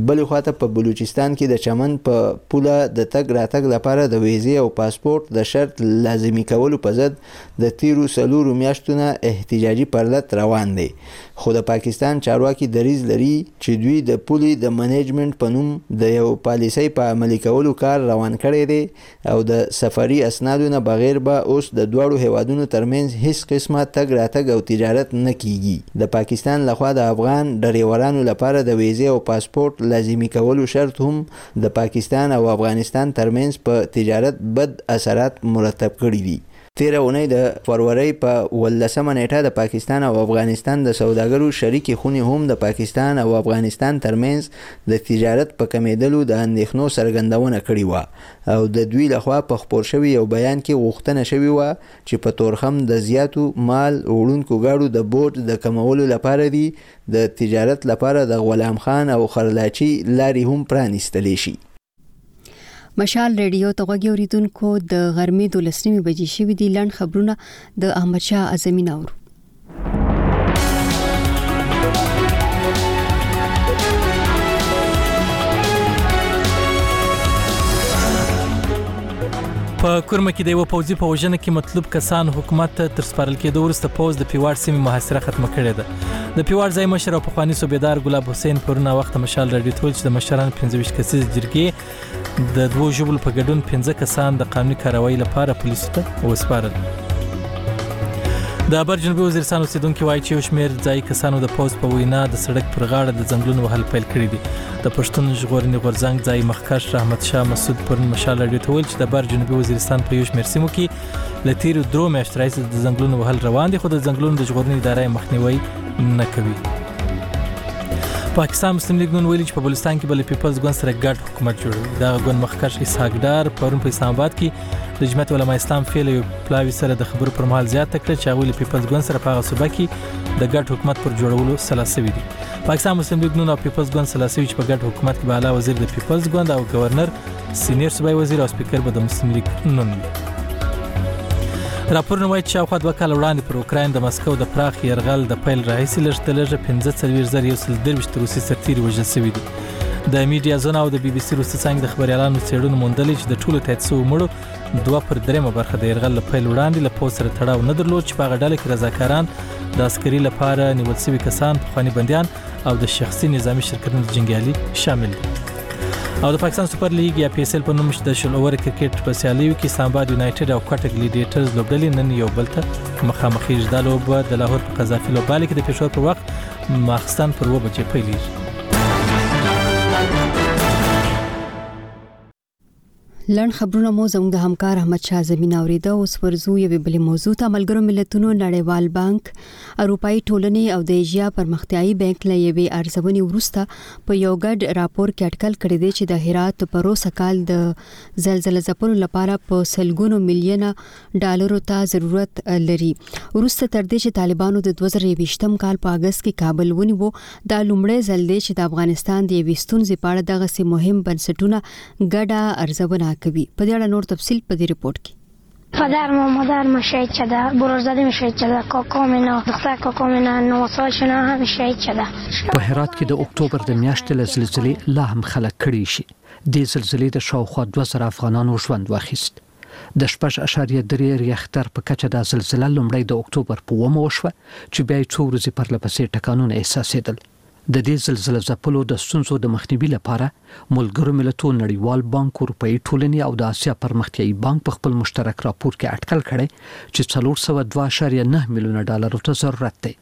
S19: بلې خوا ته په بلوچستان کې د چمن په پوله د تګ راتګ لپاره د ویزې او پاسپورټ د شرط لازمي کولو په ضد د تېرو څلورو میاشتو نه احتجاجي پرلت روان دی، خو د پاکستان چارواکي دریځ لري چې دوی د پولې د منیجمنټ په نوم د یوې پالیسۍ په عملي کولو کار روان کړی دی، او د سفري اسنادو نه بغېر به اوس د دواړو هېوادونو ترمنځ هېڅ قسمه تګ راتګ او تجارت نه کېږي. د پاکستان له خوا د افغان ډرېورانو لپاره د وېزې او پاسپورټ لازمي کولو شرط هم د پاکستان او افغانستان ترمنځ په تجارت بد اثرات مرتب کړي دي. تېره اونۍ د فرورۍ په اوولس مه نېټه د پاکستان او افغانستان د سوداګرو شریکې خونې هم د پاکستان او افغانستان ترمنځ د تجارت په کمېدلو د اندېښنو څرګندونه کړې وه. او د دوی له خوا په خپور شوي یو بیان کې غوښتنه شوې وه چې په تورخم د زیاتو مال وړونکو ګاډو د بوج د کمولو لپاره دي د تجارت لپاره د غلام خان او خرلاچي لارې هم پرانیستلې شي.
S1: مشال رېډيو ته غوږ اورېدونکو د غرمې دولس نيمې بجې شوي دي لنډ خبرونه د احمد شاه اعظمي نه اورو.
S2: په کورمه کې د یو پوځي په وژنه کې مطلوب کسان حکومت ته تر سپارل کېدو وروسته پوز د پیوار سیمې محاصره ختمه کړې ده د پیوار ځای مشر او پخوانی صوبیدار ګلاب حسین پرونه وخت مشال رډي تول چې د مشران 15 کسیز جرګې د دوو ژبو په ګډون پنځه کسان د قانوني کاروایی لپاره پولیسو ته وسپارل د ابر جنوبي وزیرستان اوسیدونکو وایي چې شمیر ځای کسانو د پوز په وینا د سړک پر غاړه د ځنګلونو وهل پیل کړی دي د پښتون ژغورنې غورځنګ ځای مخکښ رحمت شاه مسعود پر مشال لړی ته ویل چې د ابر جنوبي وزیرستان په یو شمیر سیمو کې لتیر درو میاشتې راځي د ځنګلونو وهل روان دي خو د ځنګلونو د ژغورنې ادارې مخنیوي نه کوي پاکستان مسلم لیګ نن ویلي چې په بلوچستان کې بل پیپلز ګوند سره ګډ حکومت جوړوي دا ګوند مخکښ اسحاق ډار پرون په اسلام آباد کې د جماعت علما اسلام فعل یو پلاوی سره د خبرو پر مهال زیاته کړه چې هغه پیپلز ګوند سره په هغه صوبه کې د ګډ حکومت پر جوړولو سلاسوي دي پاکستان مسلم لیګ نن او پیپلز ګوند سلاسوي چې په ګډ حکومت کې بالا وزیر د پیپلز ګوند او گورنر سینیر صوبایي وزیر او سپیکر به د مسلم لیګ نوم وي راپورونه وایي چې شاوخوا دوه کاله وړاندې پر اوکراین د مسکو د پراخ یرغل د پیل راهیسې لږ تر لږه پنځه څلوېښت زره یو سل درویشت روسي سرتیري وژل شوي دي د میډیا زون او د بي بي سي روسي څنګه د خبريالانو څېړنو موندلې چې د ټولو تایید شوو مړو دوه پر درېمه برخه د يرغل له پیل وړاندې له پوځ سره تړاو نه درلود چې په هغه ډله کې رضاکاران د عسکري لپاره نیول شوي کسان پخواني بندیان او د شخصي نظامی شرکتونو د جنګیالي شامل دي او د پاکستان سپر لیګ یا پی اس ال په نوم چې د شل اوور کرکټ په سیالیو کې اسلام آباد یونایټډ او کوټک لیډیټرز لوبډلې نن یو بل ته مخامخې دا لوبه د لاهور په قذافي لوبډلې کې د پېښور پر وخت ماخستان پر وبه چې پیلېږي
S1: لړن خبرونه مو زموږ د همکار احمد شاه زمين اوریده اوس ورزو یوې بلې موضوع ته ملګرو ملتونو نړیوال بانک اروپאי ټولنې او د ایشیا پرمختیايي بانک له یوې ارزونې وروسته په یو ګډ راپور کې اټکل کړی دی چې د هرات پروسه کال د زلزلې ځپلو لپاره په سلګونو میلیونه ډالرو ته ضرورت لري ورسته تر دې چې طالبانو د 2020م کال په اگست کې کابل ونیو دا لومړی ځل دی چې د افغانستان د یوې ستونزې په اړه دغه سي مهم بنسټونه ګډه ارزونه کوي په دې اړه نور تفصيل په دې رپورت کې
S23: پدر ما مادر ما شهید شده برازده می شهید شده کاکا می نه دختر کاکا می نه نو سال شنه هم شهید شده
S24: په هرات کې د اکتوبر د میاشتې له زلزلې لا هم خلک کړی شي د زلزلې د شاوخوا 2000 افغانانو ژوند واخیست د شپږ اعشاریه درې ریاختر په کچه دا زلزله لومړی د اکتوبر په اوومه وشوه چې بیا یې څو ورځې پرله پسې ټکانونه احساسېدل. د دې زلزله ځپلو د ستونزو د مخنیوي لپاره ملګرو ملتو، نړیوال بانک، اروپايي ټولنې او د اسیا پرمختیايي بانک په خپل مشترک راپور کې اټکل کړی چې څلور سوه دوه اعشاریه نهه میلیونه ډالرو ته ضرورت دی.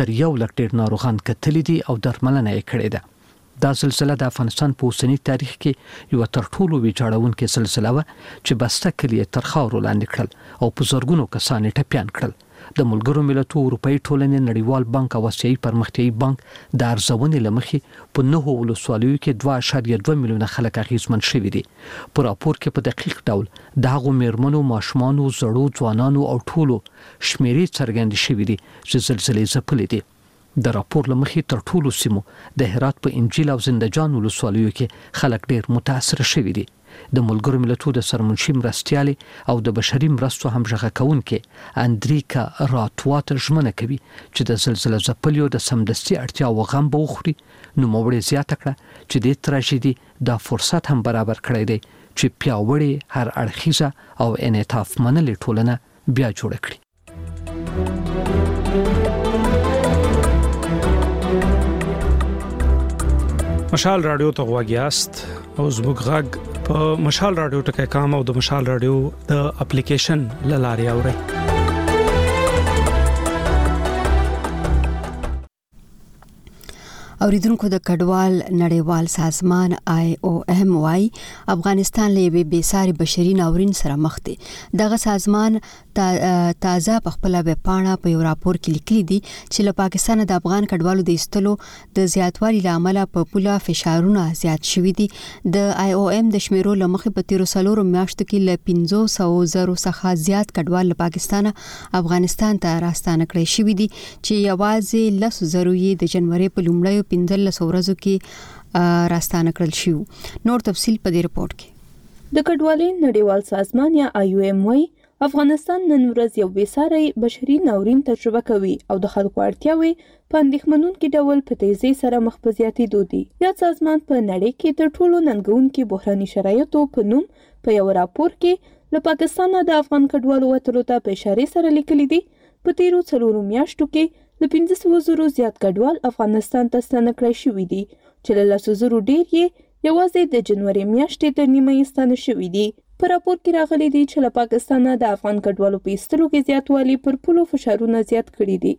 S24: تر یو لک ډېر ناروغان کتلي دي او درملنه یې کړې ده. دا زلزله د افغانستان په اوسني تاریخ کې یوه تر ټولو ویجاړونکې زلزله وه چې بسته کلي یې تر خاورو لاندې کړل او په زرګونو کسان یې ټپیان کړل. د ملګرو ملتو، اروپايي ټولنې، نړیوال بانک او اسیايي پرمختیايي بانک د ارزونې له مخې په نهو ولسوالیو کې دوه اعشاریه دوه میلیونه خلک اغېزمن شوي دي. په راپور کې په دقیق ډول د هغو مېرمنو، ماشومانو، زړو، ځوانانو او ټولو شمېرې څرګندې شوې دي چې زلزلې ځپلې دي. د راپور له مخې تر ټولو سیمو د هرات په انجیل او زنده جان ولسوالیو کې خلک ډېر متاثره شوي دي. د ملګرو ملتو د سرمنشي مرستیالې او د بشري مرستو همږغه کوونکې اندریکا راتوات ژمنه کوي چې د زلزله ځپلیو د سمدستي اړتیاوو غم به وخوري، نوموړې زیاته کړه چې دې تراژیدي دا فرصت هم برابر کړی دی چې پیاوړې، هر اړخیزه او انعطاف منلې ټولنه بیا جوړه کړي.
S9: مشال رادیو ته غواګیاست او زموږ غږ په مشال رادیو ټکی کام او د مشال رادیو د اپلیکیشن لاري اوري
S1: اوریدونکو د کډوال نړیوال سازمان آی او ام وايي افغانستان له یوې بیساري بشري ناورین سره مخ دی دغه سازمان تازه په خپل ویب پاڼه په یو راپور کې لیکلي دي چې له پاکستان د افغان کډوالو د ایستلو د زیاتوالي لامل په پوله فشارونه زیات شوي دي د آی او ام د شمیرو لمخې په تیرو سلورو میاشتو کې له 500 زرو څخه زیات کډوال له پاکستانه افغانستان ته راستانه کړی شوی دي چې یوازې لس زرو یې د جنوري په لومړیو 15 ورځو کې راستانه کړل شو نور تفصيل په دې رپورت کې
S25: د کډوالۍ نړیوال سازمان یا آی یو ایم وایي افغانستان نن ورځ یو بېساری بشري ناورین تجربه کوي او د خلکو اړتیاوې په اندېښمنونکي ډول په تیزۍ سره مخ په زیاتېدو دي. یاد سازمان په نړۍ کې تر ټولو ننګونکي بحراني شرایطو په نوم په یو راپور کې له پاکستانه د افغان کډوالو وتلو ته په اشارې سره لیکلي دي په تیرو څلورو میاشتو کې له پنځه سوه زرو زیات کډوال افغانستان ته ستانه کړای شوي دي چې له لسو زرو ډیر یې یوازې د جنوري میاشتې تر نیمه یې ستانه شوي دي. په راپور کې راغلي دي چې له پاکستانه د افغان کډوالو په ایستلو کې زیاتوالي پر پولو فشارونه زیات کړي دي.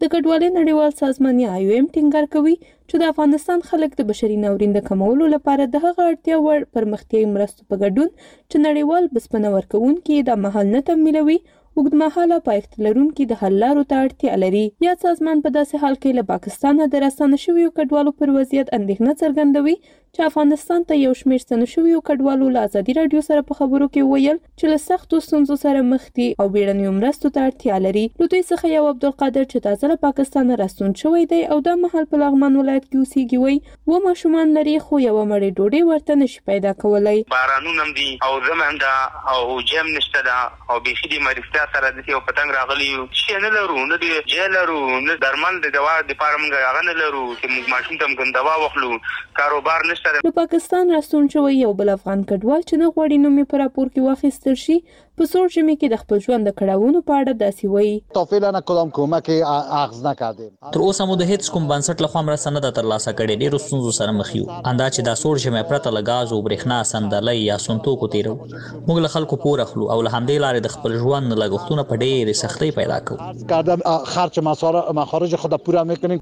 S25: د کډوالۍ نړیوال سازمان یا آی او ایم ټینګار کوي چې د افغانستان خلک د بشري ناورین د کمولو لپاره د هغه اړتیا وړ پرمختیایي مرستو په ګډون چې نړیوال بسپنه ورکوونکي یې دا مهال نه تمویلوي اوږدمهاله پایښت لرونکي د حل لارو ته اړتیا لري. یاد سازمان په داسې حال کې له پاکستانه د راستانه شویو کډوالو پر وضعیت اندېښنه څرګندوي چې افغانستان ته یو شمېر ستنو شویو کډوالو له ازادي راډیو سره په خبرو کې وویل چې له سختو ستونزو سره مخ دي او بېړنیو مرستو ته اړتیا لري. له دوی څخه یو عبدالقادر چې تازه له پاکستانه راستون شوی دی او دا مهال په لغمان ولایت کې اوسېږي وایي، اوه ماشومان لري خو یوه مړۍ ډوډۍ ورته نه شي پیدا کولی.
S13: بارانونه هم دي او زمهم ده او جیم نشته ده. او بیخی دی ما رښتیا سره دسی او په تنګ راغلی یو څه شی نه لرو نه دی جای لرو نه درمل دی دوا دی پاره مونږ هغه نه لرو چی مونږ ماشوم ته هم کوم دوا واخلو کارو بار نشته
S25: دی. له پاکستان راستون شوی یو بل افغان کډوال چې نه غواړي نوم یې په راپور کې واخیستل شي، په سوړ ژمي کې د خپل ژوند د کړاوونو په اړه داسې وایي.
S26: تا فعلا کدام کمک اخذ نکرده؟
S27: تر اوسه مو د هېڅ کوم بنسټ له خوا مرسته نه ده تر لاسه کړې، ډېرو ستونزو سره مخ یو، ان دا چې دا سوړ ژمی پرته له ګازو، برېښنا، صندلۍ یا سون توکو تېروو. موږ له خلکو پور اخلو او له همدې لارې د خپل ژوند لګښتونه په ډېرې سختۍ پیدا کوو.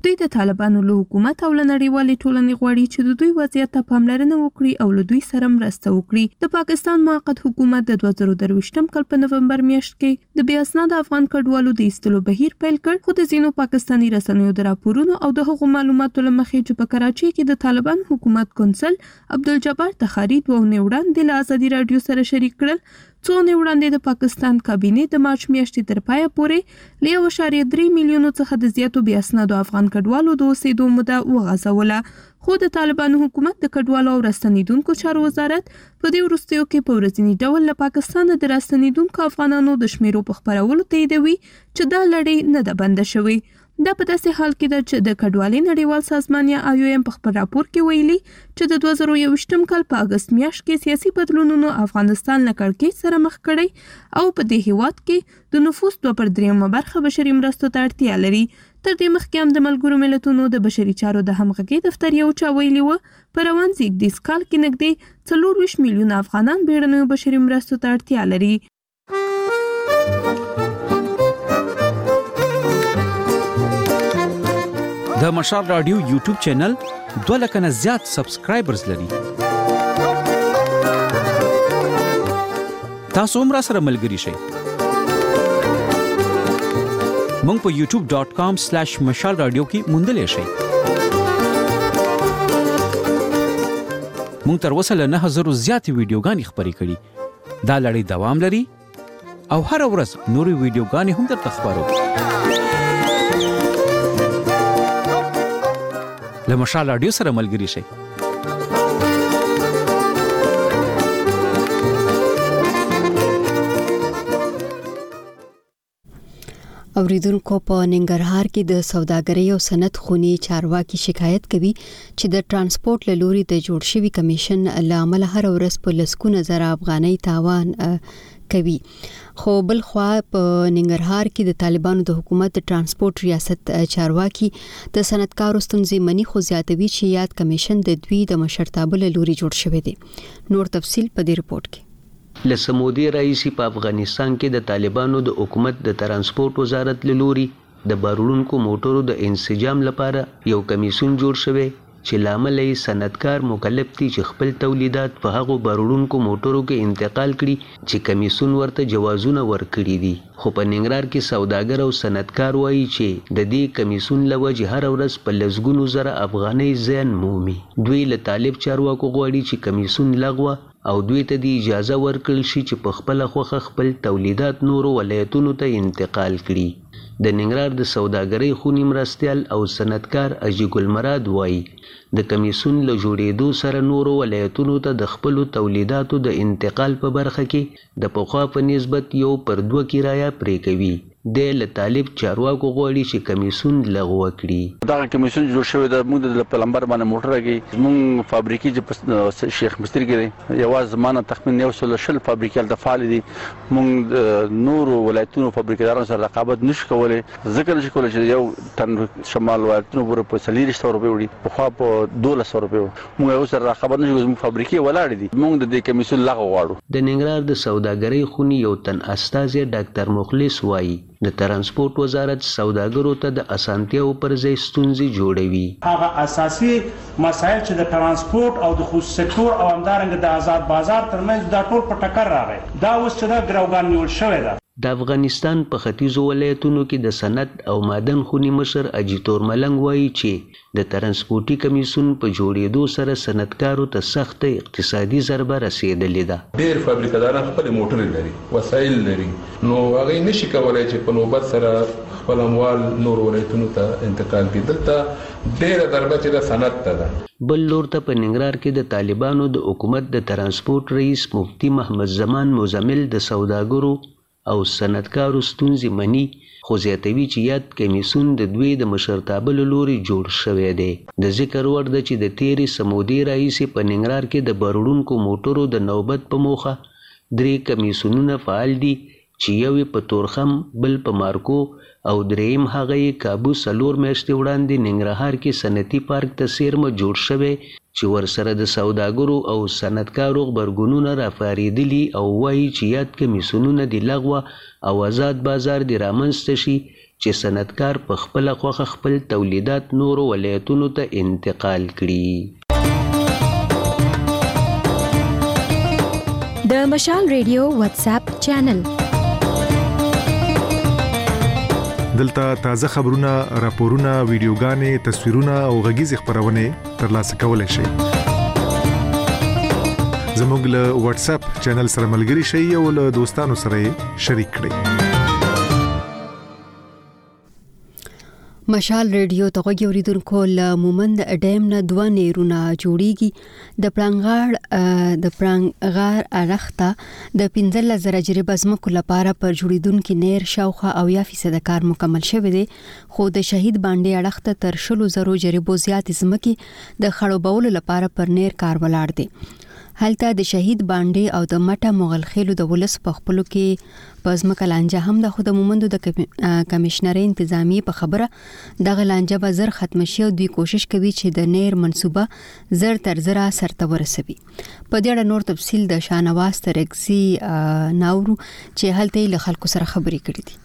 S25: دوی د طالبانو له حکومت او له نړیوالې ټولنې غواړي چې د دوی وضعیت ته پاملرنه وکړي او له دوی سره مرسته وکړي. د پاکستان موقت حکومت د دوه زره درویشت کال په نومبر میاشت کې د بې اسناده افغان کډوالو د ایستلو بهیر پیل کړ، خو د ځینو پاکستاني رسنیو د راپورونو او د هغو معلوماتو له مخې چې په کراچۍ کې د طالبانو حکومت قونسل عبدالجبار تخاري دوه اونۍ وړاندې له ازادي راډیو سره شریک کړل، څو اونۍ وړاندې د پاکستان کابینې د مارچ میاشتې تر پایه پورې له یو اعشاریه درې میلیونو څخه د زیاتو بې اسنادو افغان کډوالو د اوسېدو موده وغځوله، خو د طالبانو حکومت د کډوالو او راستنېدونکو چارو وزارت په دې وروستیو کې په ورځیني ډول له پاکستانه د راستنېدونکو افغانانو د شمېرو په خپرولو تاییدوي چې دا لړۍ نه ده بنده شوې. دا په داسې حال کې ده چې د کډوالۍ نړیوال سازمان یا IOM په خپل راپور کې ویلي چې د 2021 کال په اګست میاشت کې سیاسي بدلونونو افغانستان له کړکېچ سره مخ کړی او په دې هېواد کې د نفوس دوه پر درېیمه برخه بشري مرستو ته اړتیا لري. تر دې مخکې هم د ملګرو ملتونو د بشري چارو د همغږۍ دفتر یو چا ویلي و په روان زیږدیز کال کې نږدې څلور ویشت میلیونه افغانان بیړنیو بشري مرستو ته اړتیا لري
S28: د مشال رادیو یوټیوب چینل دوه لکه نه زیات سبسکرایبرز لري تاسو هم را سره ملګري شئ مونږ په youtube.com/مشال رادیو کې موندلې شئ مونږ تر اوسه له 9000 زیاتې ویډیوګانې خبرې کړي دا لړۍ دوام لري او هر ورځ نورې ویډیوګانې هم درته خبرو له مشال رادیو سره ملګري شئ
S1: اوریدونکو په ننګرهار کې د سوداګرۍ او صنعت خونی چارواکي شکایت کوي چې د ترانسپورت له لوري د جوړ شوی کمیشن لامل هر ورځ په لسکونه زره افغانۍ تاوان کوي خو بل خوا په ننګرهار کې د طالبانو د حکومت د ترانسپورت ریاست چارواکي د صنعتکارو ستونزې مني خو زیاتوي چې یاد کمیشن د دوی د مشرتابه له لوري جوړ شوی دی نور تفصيل په دې رپورت کې
S29: له سمودې راهیسي په افغانستان کې د طالبانو د حکومت د ترانسپورت وزارت له لوري د باروړونکو موټرو د انسجام لپاره یو کمیسیون جوړ شوی چې له امله یې صنعتکار مکلف دي چې خپل تولیدات په هغو باروړونکو موټرو کې انتقال کړي چې کمیسیون ورته جوازونه ورکړي دي خو په ننګرهار کې سوداګر او صنعتکار وايي چې د دې کمیسیون له وجې هره ورځ په لسګونو زره افغانۍ زیان مومي دوی له طالب چارواکو غواړي چې کمیسیون لغوه او دوی ته دې اجازه ورکړل شي چې په خپله خوښه خپل تولیدات نورو ولایتونو ته انتقال کړي. د ننګرهار د سوداګرۍ خونې مرستیال او صنعتکار اجي ګل مراد وايي، د کمېسیون له جوړېدو سره نورو ولایتونو ته د خپلو تولیداتو د انتقال په برخه کې د پخوا په نسبت یو پر دوه کرایه پرې کوي. دی له طالب چارواکو غواړي چې کمېسیون لغوه کړي.
S30: دغه کمېسیون چې جوړ شوی ده، موږ ته د پلمبر باندې موټر راکوي. زموږ فابریکې چې په شیخ مستري کې دي، یوازې زما نه تخمیناً یو سل او شل فابریکې هلته فعالې دي. موږ د نورو ولایتونو فابریکهدارانو سره رقابت نه شو کولی، ځکه نه شو کولی چې یو ټن شمال ولایتونو پورې په څلېرویشت سوه روپۍ وړي، پخوا په دوولس سوه روپۍ و. موږ یو سره راخبر نه شو که زموږ فابریکې ولاړې دي، موږ د دې کمېسیون لغوه غواړو.
S29: د ننګرهار د سوداګرۍ خونې یو تن استازی ډاکتر مخلص وايي، د ترانسپورټ وزارت سوداګرو ته د اسانتیاوو پر ځای ستونزې جوړوي.
S31: هغه اساسي مسایل چې د ترانسپورټ او د خصوصي سکتور او همدارنګه د ازاد بازار تر منځ وو دا ټول په ټکر راغی، دا اوس چې ده ګروګان نیول شوې ده.
S29: د افغانستان په ختیځو ولایتونو کې د صنعت او معدن خونې مشر اجیتور ملنګ وايي چې د ترانسپورتي کمېسیون په جوړېدو سره صنعتکارو ته سخته اقتصادي ضربه رسېدلې ده.
S32: ډېر فابریکه داران خپلې موټرې لري، وسایل لري، نو هغوی نه شي کولای چې په نوبت سره خپل اموال نورو ولایتونو ته انتقال کړي. دلته ډېره ضربه چې ده، صنعت ته ده.
S29: بل لور ته په ننګرهار کې د طالبانو د حکومت د ترانسپورت رئیس مفتي محمدزمان مزمل د سوداګرو، او صنعتکارو ستونزې مني، خو زیاتوي چې یاد کمېسیون د دوی د مشرتابه له لوري جوړ شوی دی. د ذکر وړ ده چې د تېرې څه مودې راهیسې په ننګرهار کې د بار وړونکو موټرو د نوبت په موخه درې کمېسیونونه فعال دي چې یو یې په تورخم، بل په مارکو، او درېيم هغه يې کابو څلور مياشتې وړاندې ننګرهار کې صنعتي پارک ته څېرمه جوړ شوی چې ورسره د سوداګرو او صنعتکارو غبرګونونه راپارېدلي او وايي چې ياد کميسونونه دې لغوه او ازاد بازار دې رامنځ ته شي چې صنعتکار په خپله خوښه خپل توليدات نورو ولايتونو ته انتقال
S33: کړي. د مشال ریډیو واتس اپ چینل
S34: دلته تازه خبرونه، راپورونه، ویډیوګانې، تصویرونه او غږیزې خبرونه ترلاسه کولای شئ. زموږ له واتس اپ چینل سره ملګري شئ او له دوستانو سره شریک کړئ.
S1: مشال ریډیو ته غوږی اوریدونکو له مومند ډیم نه دوه نیرونه جوړیږي د پړنګار د پړنګار ارخته د 15 زره جریبه ځمکو لپاره پر جوړیدونکو نیر شاوخوا او یا فیصد کار مکمل شوی دی خو د شهید باندې ارخته تر شلو زرو جریبو زیات ځمکې د خړوبولو لپاره پر نیر کار ولاړ دی هلته د شهید بانډې او د مټه مغلخېلو د ولس په خپلو کې په ځمکه لانجه هم ده خو د مومندو د کمشنرۍ انتظامیې په خبره دغه لانجه به زر ختم شي او دوی کوشش کوي چې د نیر منصوبه زر تر زره سرته ورسوي په دې اړه نور تفصیل د شانواز ترکزي ناورو چې هلته له خلکو سره خبرې کړې دي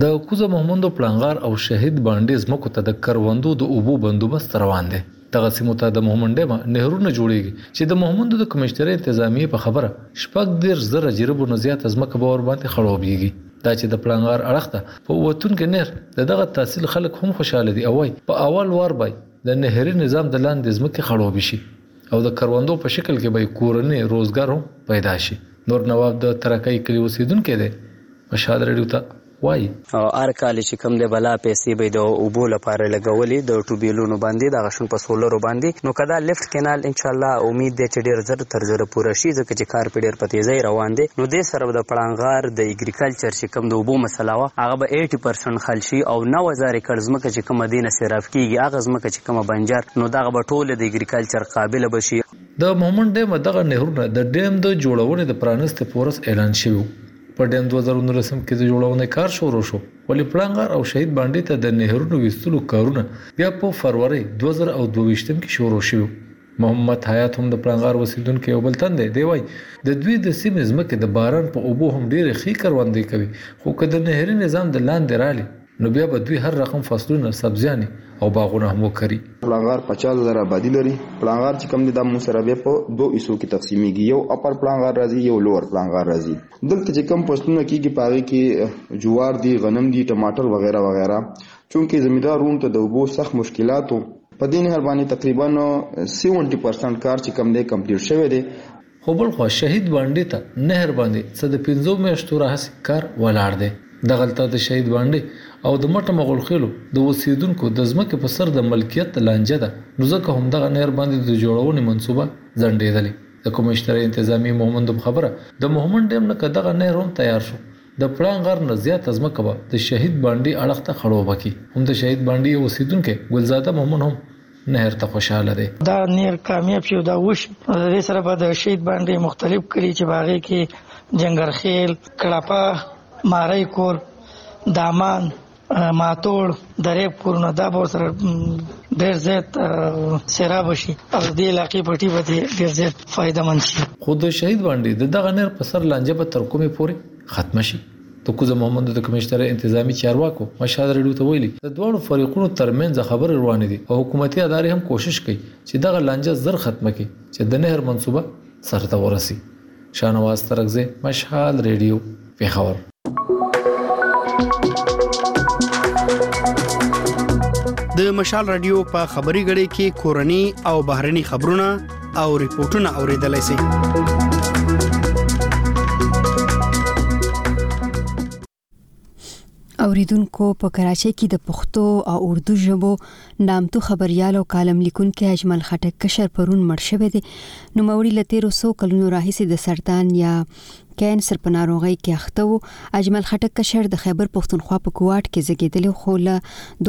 S35: د کوزه محمدو پړنګار او شهید باندې زمکو ته د کروندو د اوبو بندوبست روان دی دغه سیمو ته د مهمند ډېم نهرونه جوړېږي چې د مهمندو د کمېشنرۍ انتظامیې په خبره شپږ دېرش زره جریبو نه زیاته ځمکه به ورباندې خړوبېږي. دا چې د پړانګار اړخ ته په وتونکي نهر د دغه تحصیل خلک هم خوشاله دي او وايي په اول وار به یې د نهري نظام د لاندې ځمکې خړوبې شي او د کروندو په شکل کې به یې کورنی روزګار هم پیدا شي. نور نواب د ترکايي کلي اوسېدونکی دی. مشال رېډیو ته. وايي.
S36: او هر کال يې چې کوم دی بلا پيسې به يې د اوبو لپاره لګولې د ټوبيلونو باندې دغه شان په سولرو باندې نو که دا لفټ کينال ان شاءالله اميد دی چې ډير زر تر زره پوره شي ځکه چې کار پرې ډير په تيزۍ روان دی نو دې سره به د پړانغار د ايګريکلچر چې کوم د اوبو مسله وه هغه به ايټي پرسنټ خل شي او نوه زر ايکړ ځمکه چې کومه دې نه سيراف کيږي هغه ځمکه چې کومه بنجر نو دغه به ټوله د ايګريکلچر قابله به شي.
S35: د مومند ډيم دغه نهرونه د ډيم د جوړونې د پرانستې په ورځ اعلان شوي وو. په ډېم دوه زره نولس کې د جوړونې کار شروع شو، ولې پړانګار او شهید بانډې ته د نهرونو ویستلو کارونه بیا په فرورۍ دوه زره او دوه ویشت کې شروع شوي وو. محمد حیات هم د پړانګار اوسېدونکی یو بل تن دی، دی وايي، د دوی د سیمې ځمکې د باران په اوبو هم ډېرې ښې کروندې کوي، خو که د نهري نظام د لاندې رالي، نو بیا به دوی هر رقم فصلونه، سبزیانې او باغونه هم وکري.
S37: پړانګار پچاس زره آبادي لري. پړانګار چې کوم دی دا موږ سره بیا په دوو حصو کې تقسیمیږي. یو اپر پړانګار راځي، یو لوور پړانګار راځي. دلته چې کوم فصلونه کیږي په هغې کې جوار دي، غنم دي، ټماټر وغیره وغیره. چونکې زمیندار وروڼو ته د اوبو سخت مشکلات و. په دې نهر باندې تقریبا سیونټي پرسنټ کار چې کوم دی کمپلیټ شوی دی.
S35: خو بل خوا شهید بانډې ته نهر باندې څه د پنځو میاشتو راهسې کار ولاړ دی. دغلته د شهید بانډې او د مټه مغول خېلو د اوسېدونکو د ځمکې په سر د ملکیت لانجه ده نو ځکه هم دغه نهر باندې د جوړونې منصوبه ځنډېدلې. د کمېشنرۍ انتظامیې مهمندو په خبره د مهمند ډېم نه که دغه نهر هم تیار شو د پړانګ غر نه زیاته ځمکه به د شهید بانډې اړخ ته خړوبه کړي. همد شهید بانډې یو اوسېدونکی ګلزاده مهمند هم نهر ته خوشاله دی.
S38: دا نهر کامیاب شي او دا وشي نو د دې سره به د شهید باندې مختلف کلي چې په هغې کې جنګرخېل، کړپه، مارۍ کور، دامان، ماتوړ، درېب کورونه دا به ورسره ډېر زیات سېراب شي او د دې علاقې پټي به ډېر زیات فایده مند شي.
S35: خو د شهید باندې د دغه نهر په سر لانجه به تر کومې پورې ختمه شي؟ د کوزه محمد د کمشنرۍ انتظامي چارواکو مشهد رېډیو ته ویلي، د دواړو فریقونو ترمنځ خبرې روانې دي او حکومتي ادارې هم کوشش کوي چې دغه لانجه زر ختمه کړي چې د نهر منصوبه سر ته ورسي. شاهنواز ترکزی، مشهد رېډیو، پېښور.
S39: د مشال راډیو په خبري غړې کې کورني او بهرني خبرونه، او رپورټونه اوریدلای شئ
S1: اوریدونکو په کراچۍ کې د پښتو او اردو ژبو نامتو خبریال او کالم لیکونکی اجمل خټک کشر پرون مړ شوی دی نو موري له تیرو څو کلونو راهیسې د سرطان یا کینسر په ناروغۍ کې اخته وو اجمل خټک کشر د خیبر پښتونخوا په کوواټ کې زیږیدلی خو له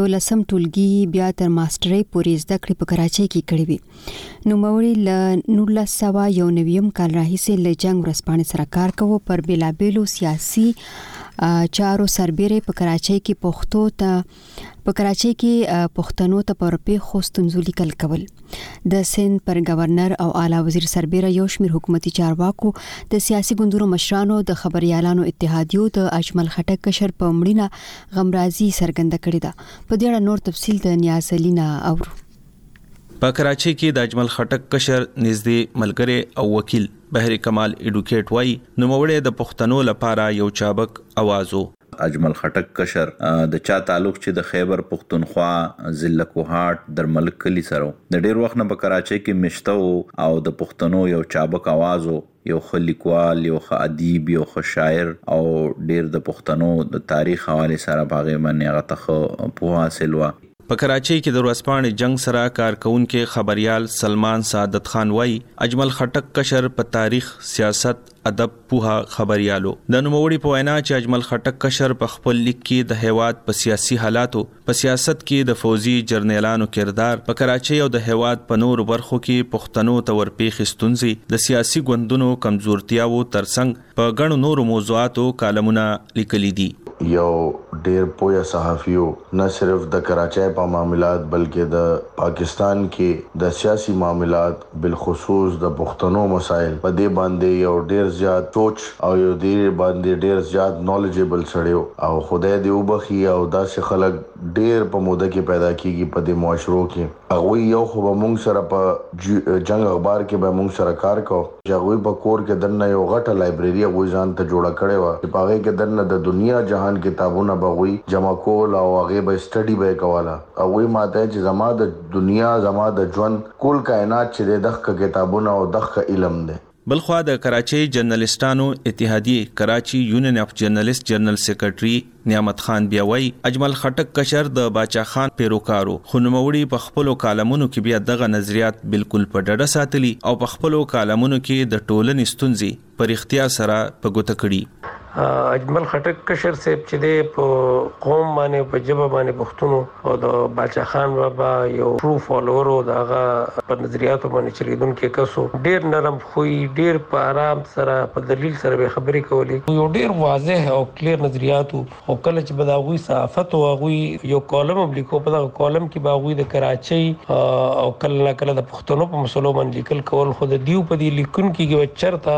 S1: دولسم ټولګي بیا تر ماسترۍ پورې زده کړې په کراچۍ کې کړې وي نوموړي له 1991 کال راهیسې له جنگ ورسپانې سره کار کوو پر بیلابیلو سیاسي چارو سربېره په کراچۍ کې پښتو ته په کراچۍ کې پښتنو ته پر پیښو ستونزو لیکل کول د سند پر گورنر او اعلی وزیر سربېره یو شمېر حکومتي چارواکو د سیاسي ګوندونو مشرانو د خبريالانو اتحادیو د اجمل خټک کشر په مړینه غمرازي څرګنده کړې ده په دې اړه نور تفصیل د نیاز علی نه اورو
S40: په کراچۍ کې د اجمل خټک کشر نږدې ملګری او وکیل بحر کمال ایډوکیټ وایي نوموړی د پښتنو لپاره یو چابک اواز و.
S41: اجمل خټک کشر د چا تعلق چې د خیبر پښتونخوا ضلع کوهاټ درملک کلي سره و، د ډېر وخت نه په کراچۍ کې مېشته و او د پښتنو یو چابک اواز و. یو ښه لیکوال، یو ښه ادیب، یو ښه شاعر او ډېر د پښتنو د تاریخ حوالې سره په هغې باندې هغه ته ښه پوهه حاصل وه.
S40: په کراچۍ کې د ورځپاڼې جنګ سره کار کوونکی خبریال سلمان سعادت خان وايي، اجمل خټک کشر په تاریخ، سیاست، ادب پوه خبریال و. د نوموړي په وینا چې اجمل خټک کشر په خپل لیک کې د هېواد په سیاسي حالاتو، په سیاست کې د فوځي جرنیلانو کردار، په کراچۍ او د هېواد په نورو برخو کې پښتنو ته ورپېښې ستونزې، د سیاسي ګوندونو کمزورتیاوو تر څنګ په ګڼو نورو موضوعاتو کالمونه لیکلي دي.
S42: یو ډېر پوه صحافي و، نه صرف د کراچۍ په معاملات بلکې د پاکستان کې د سیاسي معاملات، بالخصوص د پښتنو مسایل په دې باندې یو ډیر زیات سوچ او یو دې باندې ډیر زیات نالیجبل سړی و او خدای دې وبخښي او داسې خلک ډیر په موده کې پیدا کیږي په دې معاشرو کې هغوی یو خو به مونږ سره په جنګ اخبار کې به مونږ سره کار کاو چې هغوی په کور کې دننه یو غټه لایبرري هغوی ځان ته جوړه کړې وه چې په هغې کې دننه د دنیا جهان کتابونه به هغوی جمع کول او هغې به سټډي به یې کوله هغوی ماته چې زما د دنیا زما د ژوند کول کاینات چې دی دښکه کتابونه او دښکه علم دی.
S40: بلخوا د کراچۍ جرنلسټانو اتحادیې کراچي یونین اف جرنلسټ جرنل سیکرټري نعمت خان بیا وايي، اجمل خټک کشر د باچا خان پیروکار و، خو نوموړي په خپلو کالمونو کې بیا دغه نظریات بالکل په ډډه ساتلي او په خپلو کالمونو کې د ټولنې ستونزې په رښتیا سره په ګوته کړي.
S43: اجمل خټک کشر صاحب چې دی په قوم باندې په جبه باندې پښتونو او د باچا خان بابا یو ټرو فالوور او داغه په نظریاتو باندې چلیدون کې کسو ډیر نرم خوې ډیر په آرام سره په دلیل سره به خبرې کولې یو ډیر واضح او کلیر نظریاتو خو کله چې به د هغوی صحافت او هغوی یو کالم هم لیکو په دغه کالم کې به هغوی د کراچۍ او کله نا کله د پښتنو په مسلو باندې لیکل کول خو د دیو په دې لیکونکي کې به چرته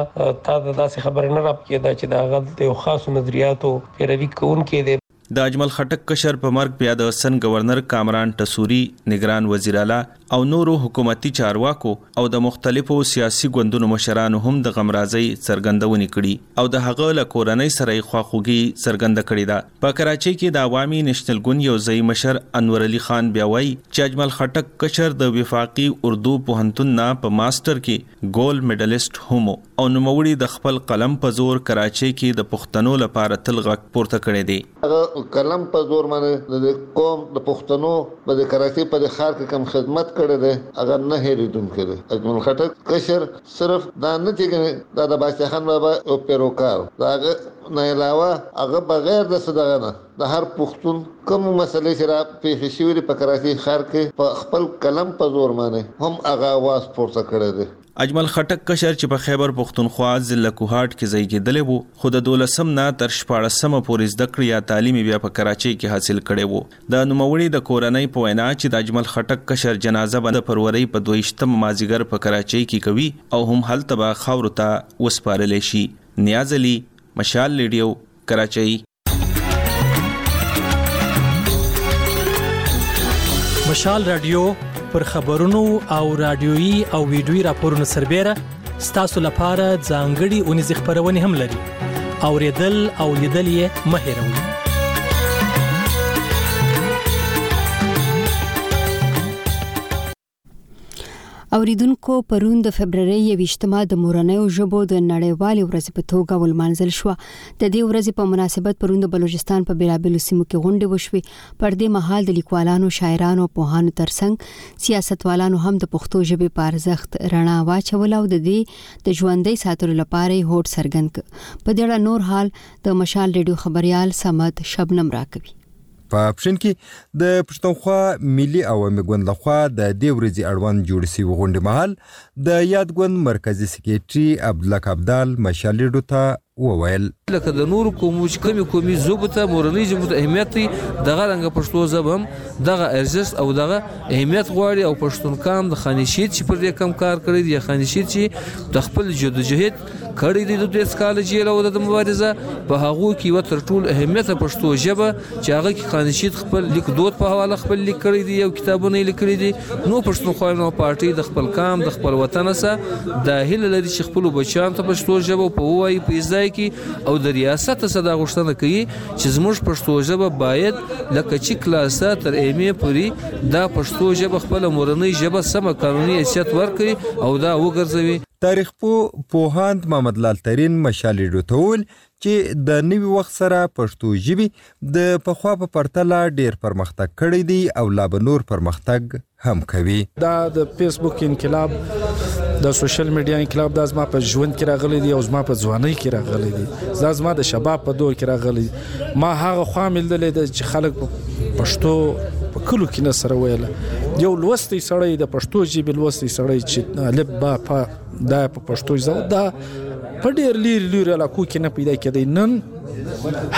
S43: تا ته داسې خبره نه راپکېده چې د هغه د یو خاصو نظریاتو پیروي کوونکی دی.
S40: د اجمل خټک کشر په مرګ بیا د سند ګورنر کامران ټسوري، نګران وزیراعلی، او نورو حکومتي چارواکو او د مختلفو سیاسي ګوندونو مشرانو هم د غمرازۍ څرګندونې کړي او د هغه له کورنۍ سره یې خواخوږي څرګنده کړې ده. په کراچۍ کې د عوامي نېشنل ګوند یو ځايي مشر انورعلي خان بیا وايي چې اجمل خټک کشر د وفاقي اردو پوهنتون نه په ماسټر کې ګولډ مډلسټ هم و او نوموړي د خپل قلم په زور کراچۍ کې د پښتنو لپاره تل غږ پورته کړی دی.
S42: هغه قلم په زور باندې د دې قوم د پښتنو په دې کراچۍ په دې ښار کې کوم خدمت کړی دی هغه نه هېرېدونکی دی اجمل خټک کشر صرف دا نه چې ګنې دا د باچا خان بابا یو پیروکار د هغه نه علاوه هغه بغیر د څه دغه نه د هر پښتون کومې مسلې چې را پېښې شوې دي په کراچۍ ښار کې په خپل قلم په زور باندې هم هغه اواز پورته کړی دی.
S40: اجمل خټک کشر چې په خیبر پښتونخوا ضلع کوهاټ کې زیږیدلی وو خو د دولسم نه تر شپاړسمه پورې زده کړې یا تعلیم بیا په کراچۍ کې حاصل کړی وو د نوموړي د کورنۍ په وینا چې د اجمل خټک کشر جنازه به د فرورۍ په دویشتمه مازیګر په کراچۍ کې کوي او هم هلته به خاورو ته وسپارل شي نیاز علي مشال ریډیو کراچۍ
S2: مشال رادیو پر خبرونو او رادیوي او ویډیوي راپورونو سربېره ستاسو لپاره ځانګړي اونیز خبرونه هم لري او ریډل او لیدل یې مهیروي
S1: اوریدونکو پرون د فبرورۍ یویشتمه د مورنیو ژبو د نړیوالې ورځې په توګه ولمانځل شو د دې ورځې په مناسبت پرون د بلوچستان په بیلابیلو سیمو کې غونډې وشوې پر دې مهال د لیکوالانو شاعرانو پوهانو ترڅنګ سیاستوالانو هم د پښتو ژبې په ارزښت رڼا واچوله او د دې د ژوندۍ ساتلو لپاره یې هوډ څرګند کړ په دې اړه نور حال د مشال ریډیو خبریال سمد شبنم راکوي
S44: په پښین کې د پښتونخوا ملي عوامي ګوند لخوا د دې ورځې اړوند جوړې شوې غونډې مهال د یاد ګوند مرکزي سکرټري عبدالک عبدال مشالېډو ته وویل
S45: لکه د نورو قومو چې کمی قومي ژبو ته مورنۍ ژبو ته اهمیت دی دغه رنګه پښتو ژبه هم دغه ارزښت او دغه اهمیت غواړي او پښتون قام د خانشید چې پر دې کم کار کړی دی خانشید چې د خپل جدوجهد کړی دی د دېرش کاله جېل او د مبارزه په هغو کې یوه تر ټولو اهمیته پښتو ژبه چې هغه کې قانشید خپل لیک دود په حواله خپل لیک کړی دی او کتابونه یې لیکلي دي نو پښتونخوایان او پارټۍ د خپل قام د خپل وطن څخه دا هیله لري چې خپلو بچیانو ته پښتو ژبه په ووایي په ځای کې او د ریاست څخه دا غوښتنه کوي چې زموږ پښتو ژبه باید له کچي کلاسه تر ایم ای پورې دا پښتو ژبه خپله مورنۍ ژبه سمه قانوني حیثیت ورکړي او دا وګرځوي
S44: تاریخپوه پوهاند محمد لال ترین مشالې ډوتول چې د نوي وخت سره پښتو ژبي د پخوا په پرتله ډیر پرمختګ کړی دی او لا به نور پرمختګ هم کوي.
S46: دا د فیسبوک انقلاب د سوشل میډیا انقلاب دا زما په ژوند کې راغلی دی او زما په ځوانۍ کې راغلی دی دا زما د شباب په دور کې راغلی دی. ما هغه خوا مې لیدلې ده چې خلک په پښتو په کلو کې نه سره ویل یو لوستي سړی د پښتو ژبې لوستي سړی چې الف با په دا په پښتو زو دا په ډیر لیر لیر علاقو کې نه پیدا کېدی نن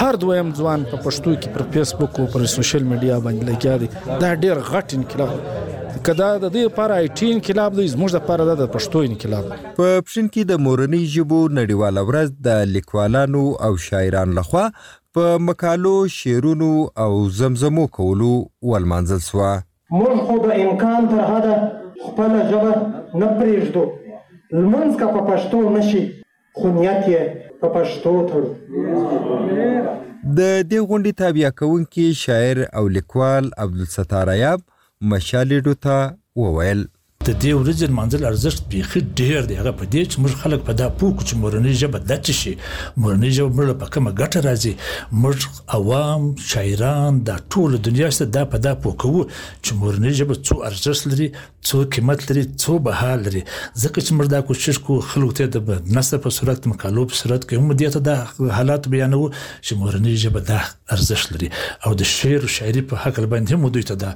S46: هر دویم ځوان په پښتو کې پر فیسبوک او پر سوشل میډیا باندې لګیا دی دا ډیر غټ انقلاب کدا د دې لپاره آی ټي انقلاب دی زموږ لپاره د پښتو انقلاب
S44: په پښين کې د مورنۍ ژبو نړيواله ورځ د لیکوالانو او شاعرانو لخوا په مقالو، شعرونو او زمزمو کولو ولمانځل شوه.
S47: موږ خو د امکان تر حده خپله ژبه نه پرېږدو، لمونځ که په پښتو نه شي، خو نیت یې په پښتو تړو.
S44: د دې غونډې تابیا کوونکي شاعر او لیکوال عبدالستار ایاب مشال ریډو ته وویل.
S48: د دې ورځې نمانځل ارزښت بیخي ډیر دی هغه په دې چې موږ خلک په دا پوه کړو چې مورنۍ ژبه د څه شي مورنۍ ژبه موږ په کومه ګټه راځي موږ عوام شاعران دا ټول دنیا ست دا په دا پوه کوو چې مورنۍ ژبه څو ارزښت لري څو قیمت لري څو بها لري ځکه چې موږ دا کوشش کوو خلکو ته د نثر په صورت مقالو په صورت کې هم دې ته دا حالات بیانو چې مورنۍ ژبه دا ارزښت لري او د شعر او شاعري په حق باندې هم دوی ته دا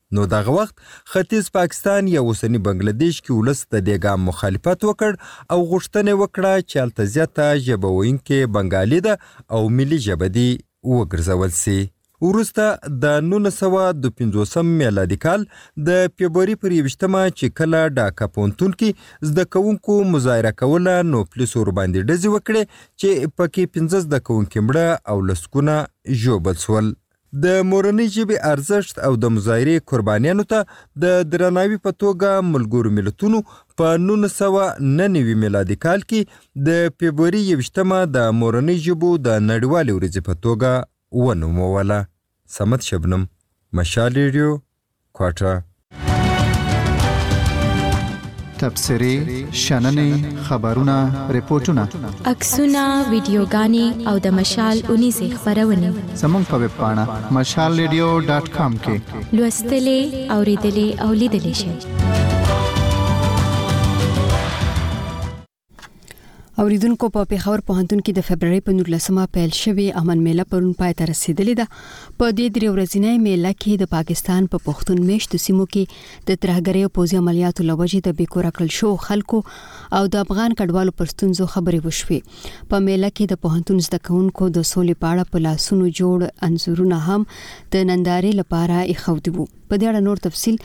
S44: نو دغه وخت ختیځ پاکستان یا اوسني بنګله دیش کې ولس د دې ګام مخالفت وکړ او غوښتنه یې وکړه چې هلته زیاته ژبه ویونکې بنګالي ده او ملي ژبه دې وګرځول شي. وروسته د نولس سوه دو پنځوسم میلادي کال د فبروري پر یوویشتمه چې کله ډاکا پوهنتون کې زده کوونکو مظاهره کوله نو پولیسو ورباندې ډزې وکړې چې پکې پنځه زده کوونکي مړه او لسګونه ژوبل شول. د مورنۍ ژبې ارزښت او د مظاهرې قربانیانو ته د درناوي په توګه ملګرو ملتونو په نولس سوه نه نوي میلادي کال کې د فبروري یوویشتمه د مورنۍ ژبو د نړیوالې ورځې په توګه ونوموله. صمد شبنم، مشال ریډیو، کوټه
S47: تبصرې شننې خبرونه رپورټونه
S49: عکسونه ویډیوګانې او د مشال اونې زی خبرونه
S47: زموږ په ویب پاڼه مشال ریډیو ډاټ کام کې
S49: لوستلې اوریدلې او لیدلې شئ
S1: اوریدونکو په پیښور پوهنتون کې د فبرवरी په 19مه پیل شوې امن میله پرون پای ته رسیدلې ده په دې درې ورځینې میله کې د پاکستان په پښتون میشتو سیمو کې د ترهګرۍ او پوځي عملیاتو لوجې د بیکور کړل شو خلکو او د افغان کډوالو پر ستونزو خبرې وشوې په میله کې د پوهنتون زده کوونکو د سولې پاړه په لاسونو جوړ انزورونه هم د نندارې لپاره ایښودي وو په دې اړه نور تفصیل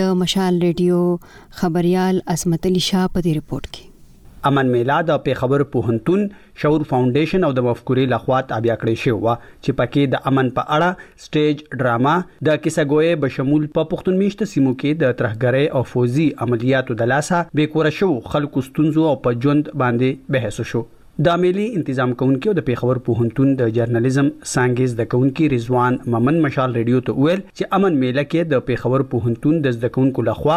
S1: د مشال ریډیو خبریال عصمت علي شاه په دې رپورټ کې
S50: امن میله د پیښور پوهنتون، شعور فاونډیشن او د مفکورې لخوا تابیا کړی شوې وه چې پکې د امن په اړه سټیج ډرامه، د کیسه ګویۍ بشمول په پښتون میشته سیمو کې د ترهګرۍ او فوځي عملیاتو د لاسه بې کوره شوو خلکو ستونزو او په ژوند باندې بحث وشو. د مېلې انتظام کوونکي او د پېښور پوهنتون د جرنلېزم څانګې زده کوونکي رضوان ممن مشال رېډيو ته وويل چې امن مېله کې د پېښور پوهنتون د زده کوونکو له خوا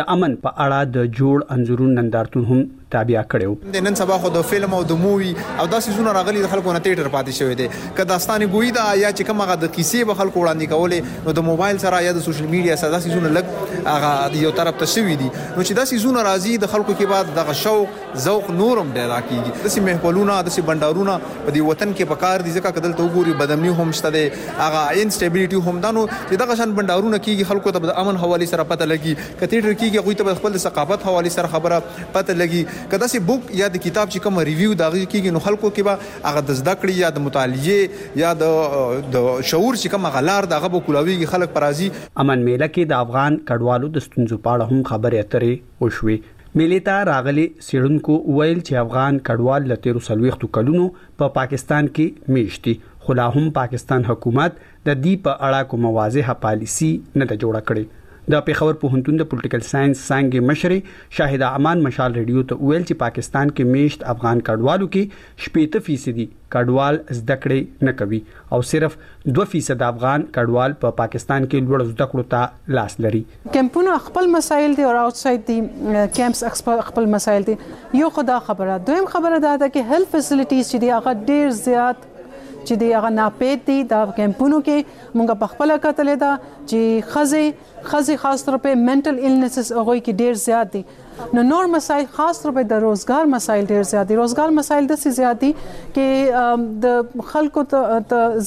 S50: د امن په اړه د جوړ انځورونو نندارتون هم تابيع کړی
S51: و. نن سبا خو د فلم او د مووي او دا څيزونه راغلي د خلکو نه تېټر پاتې شوی دی که داستان ګويي ده يا چې کوم هغه د کيسې به خلکو وړاندې کولې نو د موبايل سره يا د سوشل ميډيا سره دا څيزونه لږ هغه يو طرف ته شوي دي نو چې دا څيزونه راځي د خلکو کې به دغه شوق ذوق نور هم پیدا کیږي داسې محفلونه داسې بنډارونه په دې وطن کې پکار دي ځکه کدل ته وګوري بدامني هم شته ده هغه انسټابیلیټي هم دانو چې دغه شان بنډارونه کیږي خلکو ته د امن حواله سره پته لګي کتیډر کیږي غوي ته خپل ثقافت حواله سره خبره پته لګي کدا سي بوک یا د کتاب چې کوم ریویو داږي کیږي نو خلکو کې به هغه د زده کړې یا د مطالعې یا د د شعور چې کوم غلار دغه به کولاویږي خلک پرازي
S50: امن میله کې د افغان کډوالو د ستونزو په اړه هم خبرې اترې وشوې. مېلې ته راغلي څېړونکو وویل چې افغان کډوال له تېرو څلوېښتو کلونو په پاکستان کې مېشت دي، خو لا هم پاکستان حکومت د دي په اړه کومه واضحه پالیسي نه ده جوړه کړې. د پېښور پوهنتون د پولټیکل ساینس څانګې مشرې شاهده امان مشال رېډیو ته وویل چې پاکستان کې مېشت افغان کډوالو کې شپېته فیصدي، کډوال زده کړې نه کوي او صرف دوه فیصده افغان کډوال په پاکستان کې لوړو زده کړو ته لاس لري.
S45: کمپونه خپل مسایل دي اور آوټ ساید دي کمپس خپل مسایل دي یو خو دا خبره دویم خبره دا ده که هیلت فسیلیټیز چې دي هغه ډیر زیات چې دي هغه ناپید دي دا کمپونو کې مونږ په خپله کتلې ده چې ښځې ښځې خاص طور په منټل ایلنسز هغوی کې ډیر زیات دي نو نور مسایل خاص طور په د روزګار مسایل ډیر زیات دي روزګار مسایل د سي زیات دي کې د خلکو ته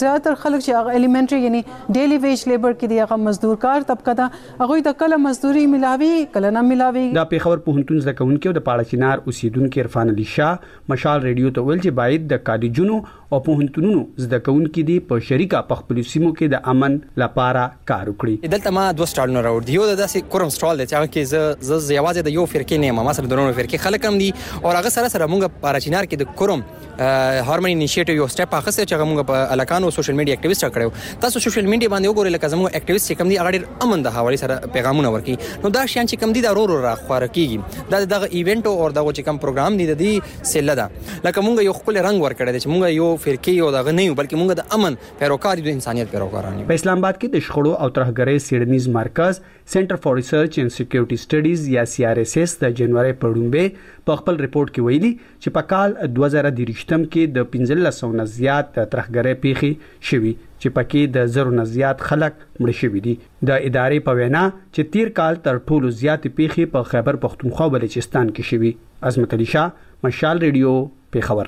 S45: زیاتره خلک چې هغه الیمنټري یعنی ډیلی ویج لیبر کې دی هغه مزدور کار طبقه ده هغه د کله مزدوري ملاوي کله نه ملاوي
S50: دا پیښور پوهنتون زده کوونکي او د پاړه چنار اوسیدونکو عرفان علي شاه مشال ریډیو ته ویل چې باید د کالجونو او پوهنتونونو زده کوونکي دې په شریکه په خپلو سیمو کې د امن له پاره کار وکړي.
S52: دلته ما دوه
S45: سټالونه راوړي دي، یو د داسې کورم سټال دی چې هغه کې زه زه زه یوازې د یو فرقې نه یم، ما سره د نورو فرقې خلک هم دي او هغه سره سره موږ په اره چنار کې د کورم هارمني انیشیټیو یو سټپ اخیستی چې هغه موږ په هلکانو سوشل میډیا اکټیویسټ سره کړی و. تاسو سوشل میډیا باندې وګورئ لکه زموږ اکټیویسټ چې کوم دي هغه ډېر امن د حوالې سره پیغامونه ورکوي، نو دا شیان چې کوم دي دا ورو ورو راخپاره کېږي. دا د دغه ایونټو او دغو چې کوم پروګرام دي د دې سله ده لکه مونږ یو خپل رنگ ورکړی دی چې مونږ یو فرقه یو دغه نه یو بلکې مونږ د امن پیروکار یو انسانیت پیروکاران یو
S50: په اسلام آباد کې د شخړو او ترهګرۍ سیړنیز مرکز سنټر فار ریسرچ اینډ سکیورټي سټډیز یا سی آر ایس ایس د جنوري په ړومبه په خپل رپورت کې ویلي چې په کال 2023 کې د 1500 نه زیات د ترهګرۍ پیښې شوي چې پکې د زرو نه زیات خلک مړ شوي دي د ادارې په وینا چې تیر کال تر ټولو زیاتې پیښې په خیبر پښتونخوا بلوچستان کې شوي عظمت علي شاه مشال ریډیو پیښور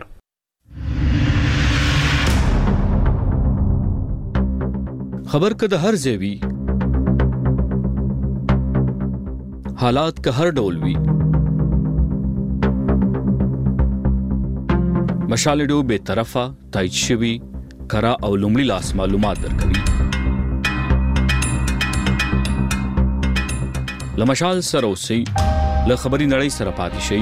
S53: خبر که د هر ځای وي حالات که هر ډول وي مشال ډو به طرفه تایید شوي کره او لومړي لاس معلومات درکوي. له مشال سره اوسئ، له خبري نړۍ سره پاتې شئ.